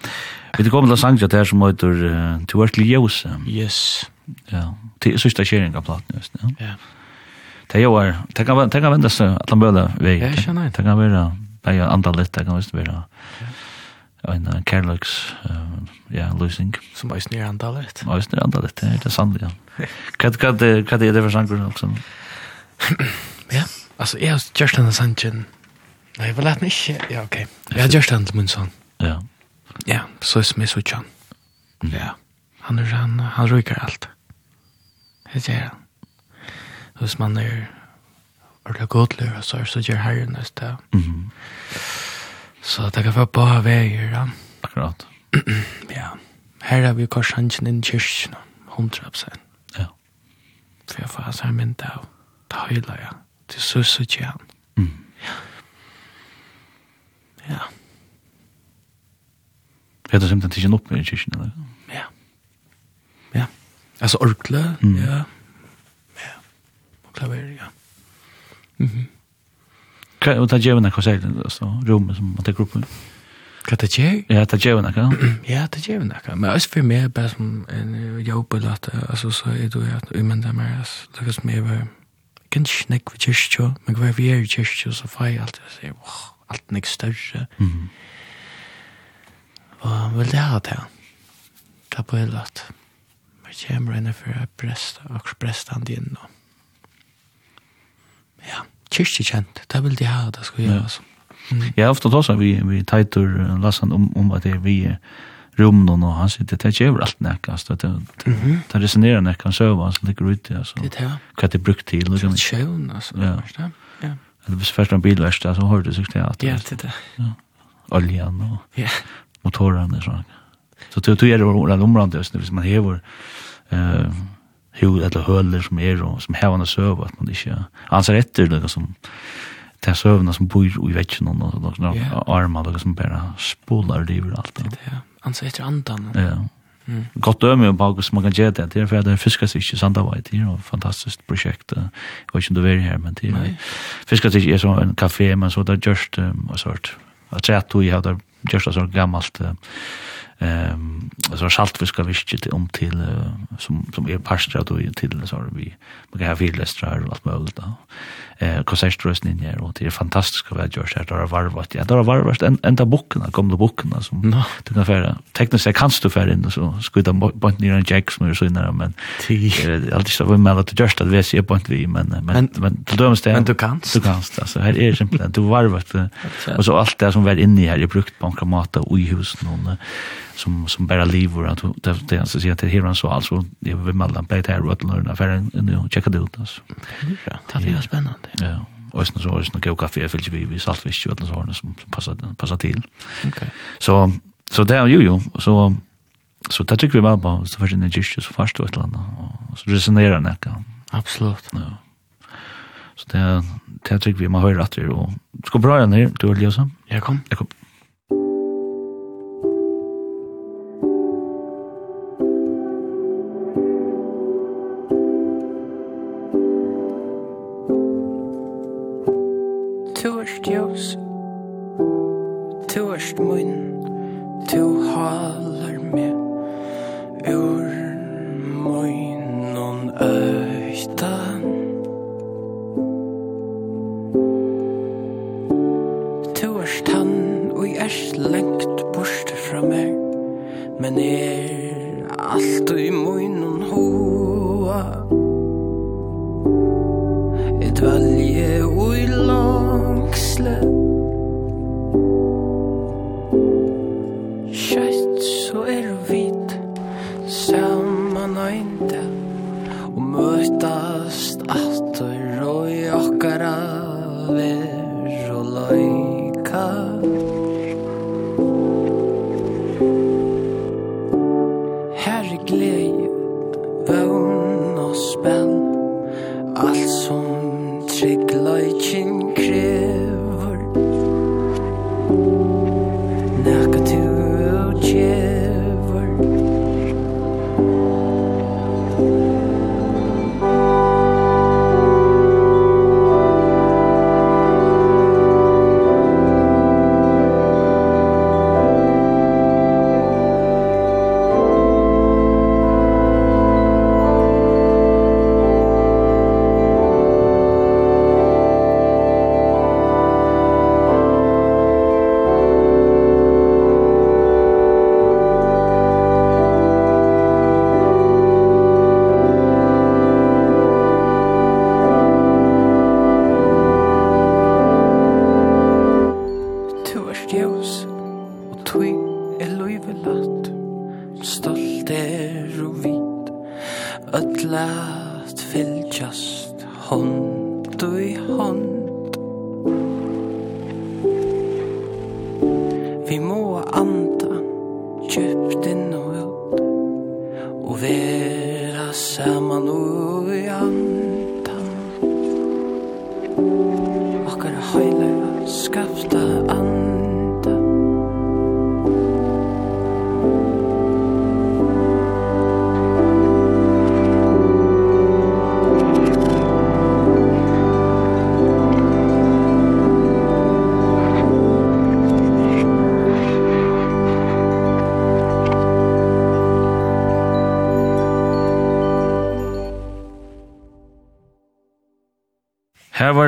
vi kommer til å sange til her som heter uh, «To Work Ljøse». Yes. Ja, til sørste kjering av platen, just, ja. Ja det gör det kan det kan vende seg at han bøler vei. Ja, jag känner det kan være, det er andra litt, det kan visst vara. En kærløks, uh, ja, løsning. Som är snär andra lätt. Ja, snär andra litt, Det er det sant ja. Hva kan det kan det det för sankor också. Ja, gjort denne just Nei, jeg Nej, väl meg ikke, ja ok. Jeg har gjort den min sånn. Ja. Ja, så är smis och John. Ja. Han er han han ryker alt. Det är han hvis man er ordentlig godløy, så er det gjør herren i det. Mm Så det kan være bare veier, ja. Akkurat. ja. Her er vi korshansen inn i kyrkene, hundra prosent. Ja. For jeg får altså en mynd av tøyla, ja. Til susse tjen. Mm. Ja. Ja. Er det simpelthen ikke opp i kyrkene, eller? Ja. Ja. Altså, orkle, mm. ja. Ja klaver, ja. Mhm. Kan och ta gärna konsert så rum som man tar gruppen. Kan det ge? Ja, det ger några. Ja, det ger några. Men alltså for meg bara som en jobb eller att alltså så er det ju att men det mer alltså det finns mer vad kan snack för just men vad vi er just så fej allt jag säger. Allt nick større. Mhm. Vad vill det ha det? Kapellat. Men jag är mer än för att pressa och pressa ändå ja, kyrkjekjent, det vil de ha, det skal vi gjøre, altså. Mm. Jeg har ofte tåsa vi, vi teitur Lassan om, om at det er vi rummen og han sier, det er ikke overalt nekka, altså, det, det, det resonerer nekka, han søver, han ligger ute, altså, det er hva det er brukt til, liksom. Det er sjøen, altså, ja. ja. Eller hvis først en bilverst, så hører du sikkert at det er, ja, det er ja. oljan og ja. motorene, sånn. Så du, du er det området, hvis man hever, eh, hur eller höller som är er, och som har en söv att man inte anser efter det som det sövna som bor i väggen och något några yeah. armar och som bara spolar det över allt. Ja, ansar efter andan. Ja. Mm. Gott döme om Paulus man kan göra det. Det är för att den fiskar sig inte sanda var det är ett fantastiskt projekt. Jag vet inte om du är här men det är fiskar sig är som en kafé men så där just um, och sort. Jag tror att du har där just så gammalt Ehm så saltfiska til om till uh, som som är pastra då till så har vi man kan ha villästrar och allt möjligt då. Eh konsertströsten där och det är fantastiskt vad jag gör där varvat. Ja, där har varvat en enda kom de boken som no. du kan färra. Tekniskt sett kanst du färra in och så skjuta bort ner en jack som så innan men det alltid så vi med att just att vi ser på vi men men men till det Men du kanst. Du kanst så här är simpelt du varvat och så allt det som var inne här är brukt på en och i husen och som som bara lever att det det alltså så att det här så alltså det vill man på det här och lära en nu checka det ut alltså. Det är spännande. Ja. Och sen så är det några kaffe för vi vi saltfisk och sånt som passar passar till. Okej. Så så där ju ju så så där tycker vi väl på så för den just så fast och ett land och så resonerar näka. Absolut. Ja. Så det det tycker vi man hör att det och ska bra ner du vill lösa. Ja kom. Jag kom. mun Tu halar me Ur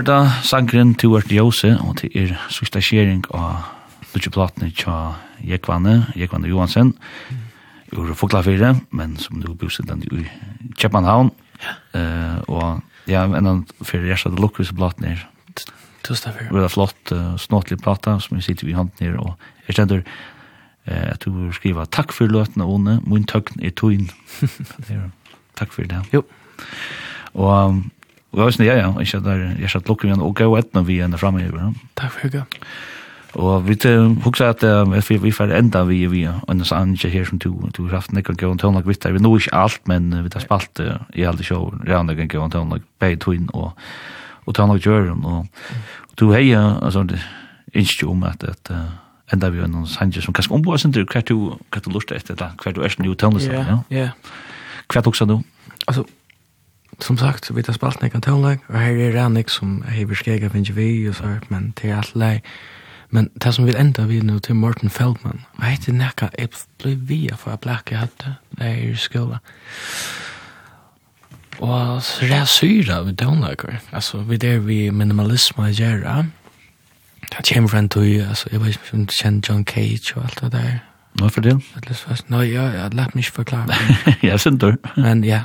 da sangren til vårt Jose, og til er sørste skjering av Lutje Platne tja Jekvanne, Jekvanne Johansen, ur Foklafire, men som du bor sidan i Kjepmanhavn, Uh, og ja, en av fyrir gjersta det lukkvis Platne er Tusen takk. Veldig flott, uh, snåtlig plata som vi sitter i hånden her, og jeg stender eh, at du skriver takk for løten av Åne, min tøkken er tøyen. takk for det. Jo. Og um, Og jeg visste, ja, ja, ikke at jeg satt lukker igjen, og gav etna vi enda framme i hver. Takk for hygge. Og vi hugsa at uh, vi får enda vi vi sann ikke her som to to haft nekka gøy on tonlag vitt. Vi nå ikke alt, men uh, vi tar spalt uh, i alle show. Rand kan gå on tonlag bei twin og og tonlag jørn og to heja altså det ikke om at at uh, enda vi en sanje som kanskje omboa sin du hva du hva du lust etter da hva du er nu tonlag ja. Ja. Hva du hugsa du? Altså som sagt, vi tar spalt nek antonlag, og her er Rannik som hever skega finnes vi, og så hørt, men det er alt lei. Men det som vil enda vi nu til Morten Feldman, og jeg heter nekka, jeg ble vi for jeg blek jeg hadde, det, jeg er i skola. Og så er jeg syra vi tonlager, altså vi der vi minimalisme i gjerra, det kommer fra en tøy, altså jeg vet ikke om du kjenner John Cage og alt det der. Nå for det? Nei, ja, jeg lett mig inte förklara. Jeg synes du. Men ja,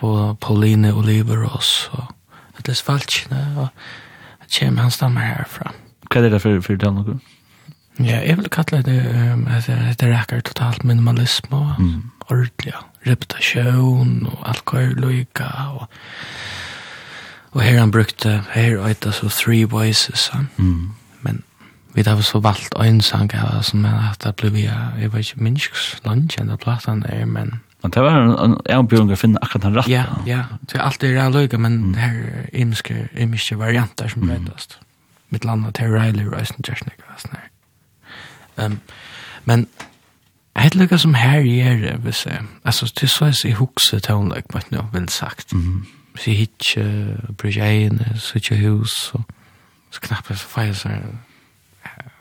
og Pauline Oliveros og Atlas falskene og Jim han stammer herfra. Hva er det for, for det noe? Ja, jeg vil kalle det um, at det rekker totalt minimalisme og mm. ordentlig reputasjon og alkoholøyga og og her han brukte her og et så three voices han. Mm. Men vi har så valgt en sang som er at det ble vi jeg vet ikke minst lunch enn det platen er, men Men det var en avbjørning å finne akkurat den rette. Ja, ja. Det er alltid en løyga, men det er imiske, imiske varianter som mm. rettast. Mitt land er Terry Riley, Reisen, Jersnik og sånn her. Um, men helt løyga som her gjør det, hvis jeg, altså, til så er jeg hukse tånløyg, på et nå, vel sagt. Mm. Hvis jeg hitje, bryr egene, så hus, og så knappe, så får jeg så,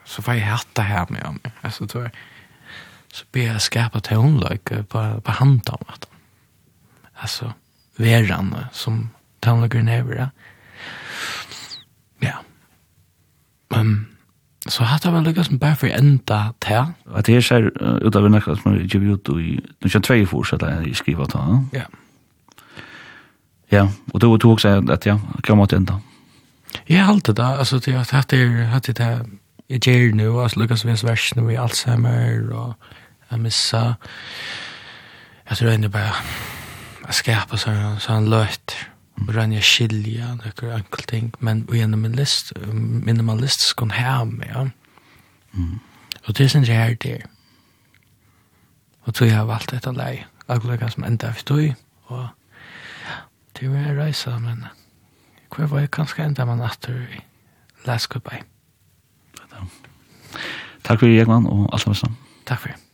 så får jeg hatt det her med meg. Altså, det var, så blir jag skapa tonlöjk på, på hand om att alltså veran som tonlöjken är ja. Men så har det väl lyckats som bara för ända till att det är så här utav en som man ger ut i nu kör två fortsätta jag skriva ta ja. Ja och då tog också att ja kan mot ända Ja, allt det där, alltså det er, det er, det jag ger nu, alltså Lucas Vins version med Alzheimer och jeg missa. Jeg tror egentlig bare jeg skapa sånn, sånn løyt, og rann jeg skilja, noen enkel ting, men og gjennom min list, minimalist skon hem, ja. Mm. Og det synes jeg er det. Og tror jeg har valgt etter lei, akkurat som enda vi tog, og det var en reise, men hva var jeg kanskje enda man atter i last goodbye. Takk for Jekman, og alt sammen. Takk for det.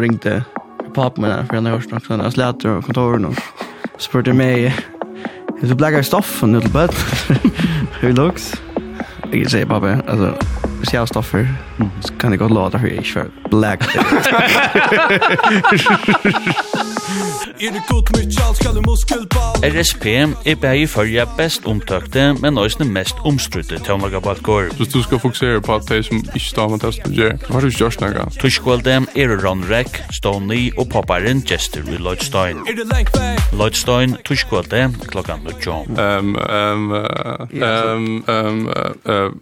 ringte pappa med för han har hört något annat släter och kontoren och spurte mig Är du blacka stoff och nu till bad? Hur looks? Jag säger pappa, alltså Hvis jeg har stoffer, så kan jeg godt låta for jeg ikke er black. Er det godt mye alt skal du muskelball RSP er bare i følge best omtøkte, men også mest omstrydde tøvnlagabalkår. Hvis du skal fokusere på at de som ikke står med testen som gjør, så har du ikke gjort noe. Tuskvalde er Ron Reck, Stoney og popparen Jester i Lloydstein. Er det lengt vekk? Lloydstein, Tuskvalde, klokka 19. Um, um, um, um, um, um, um,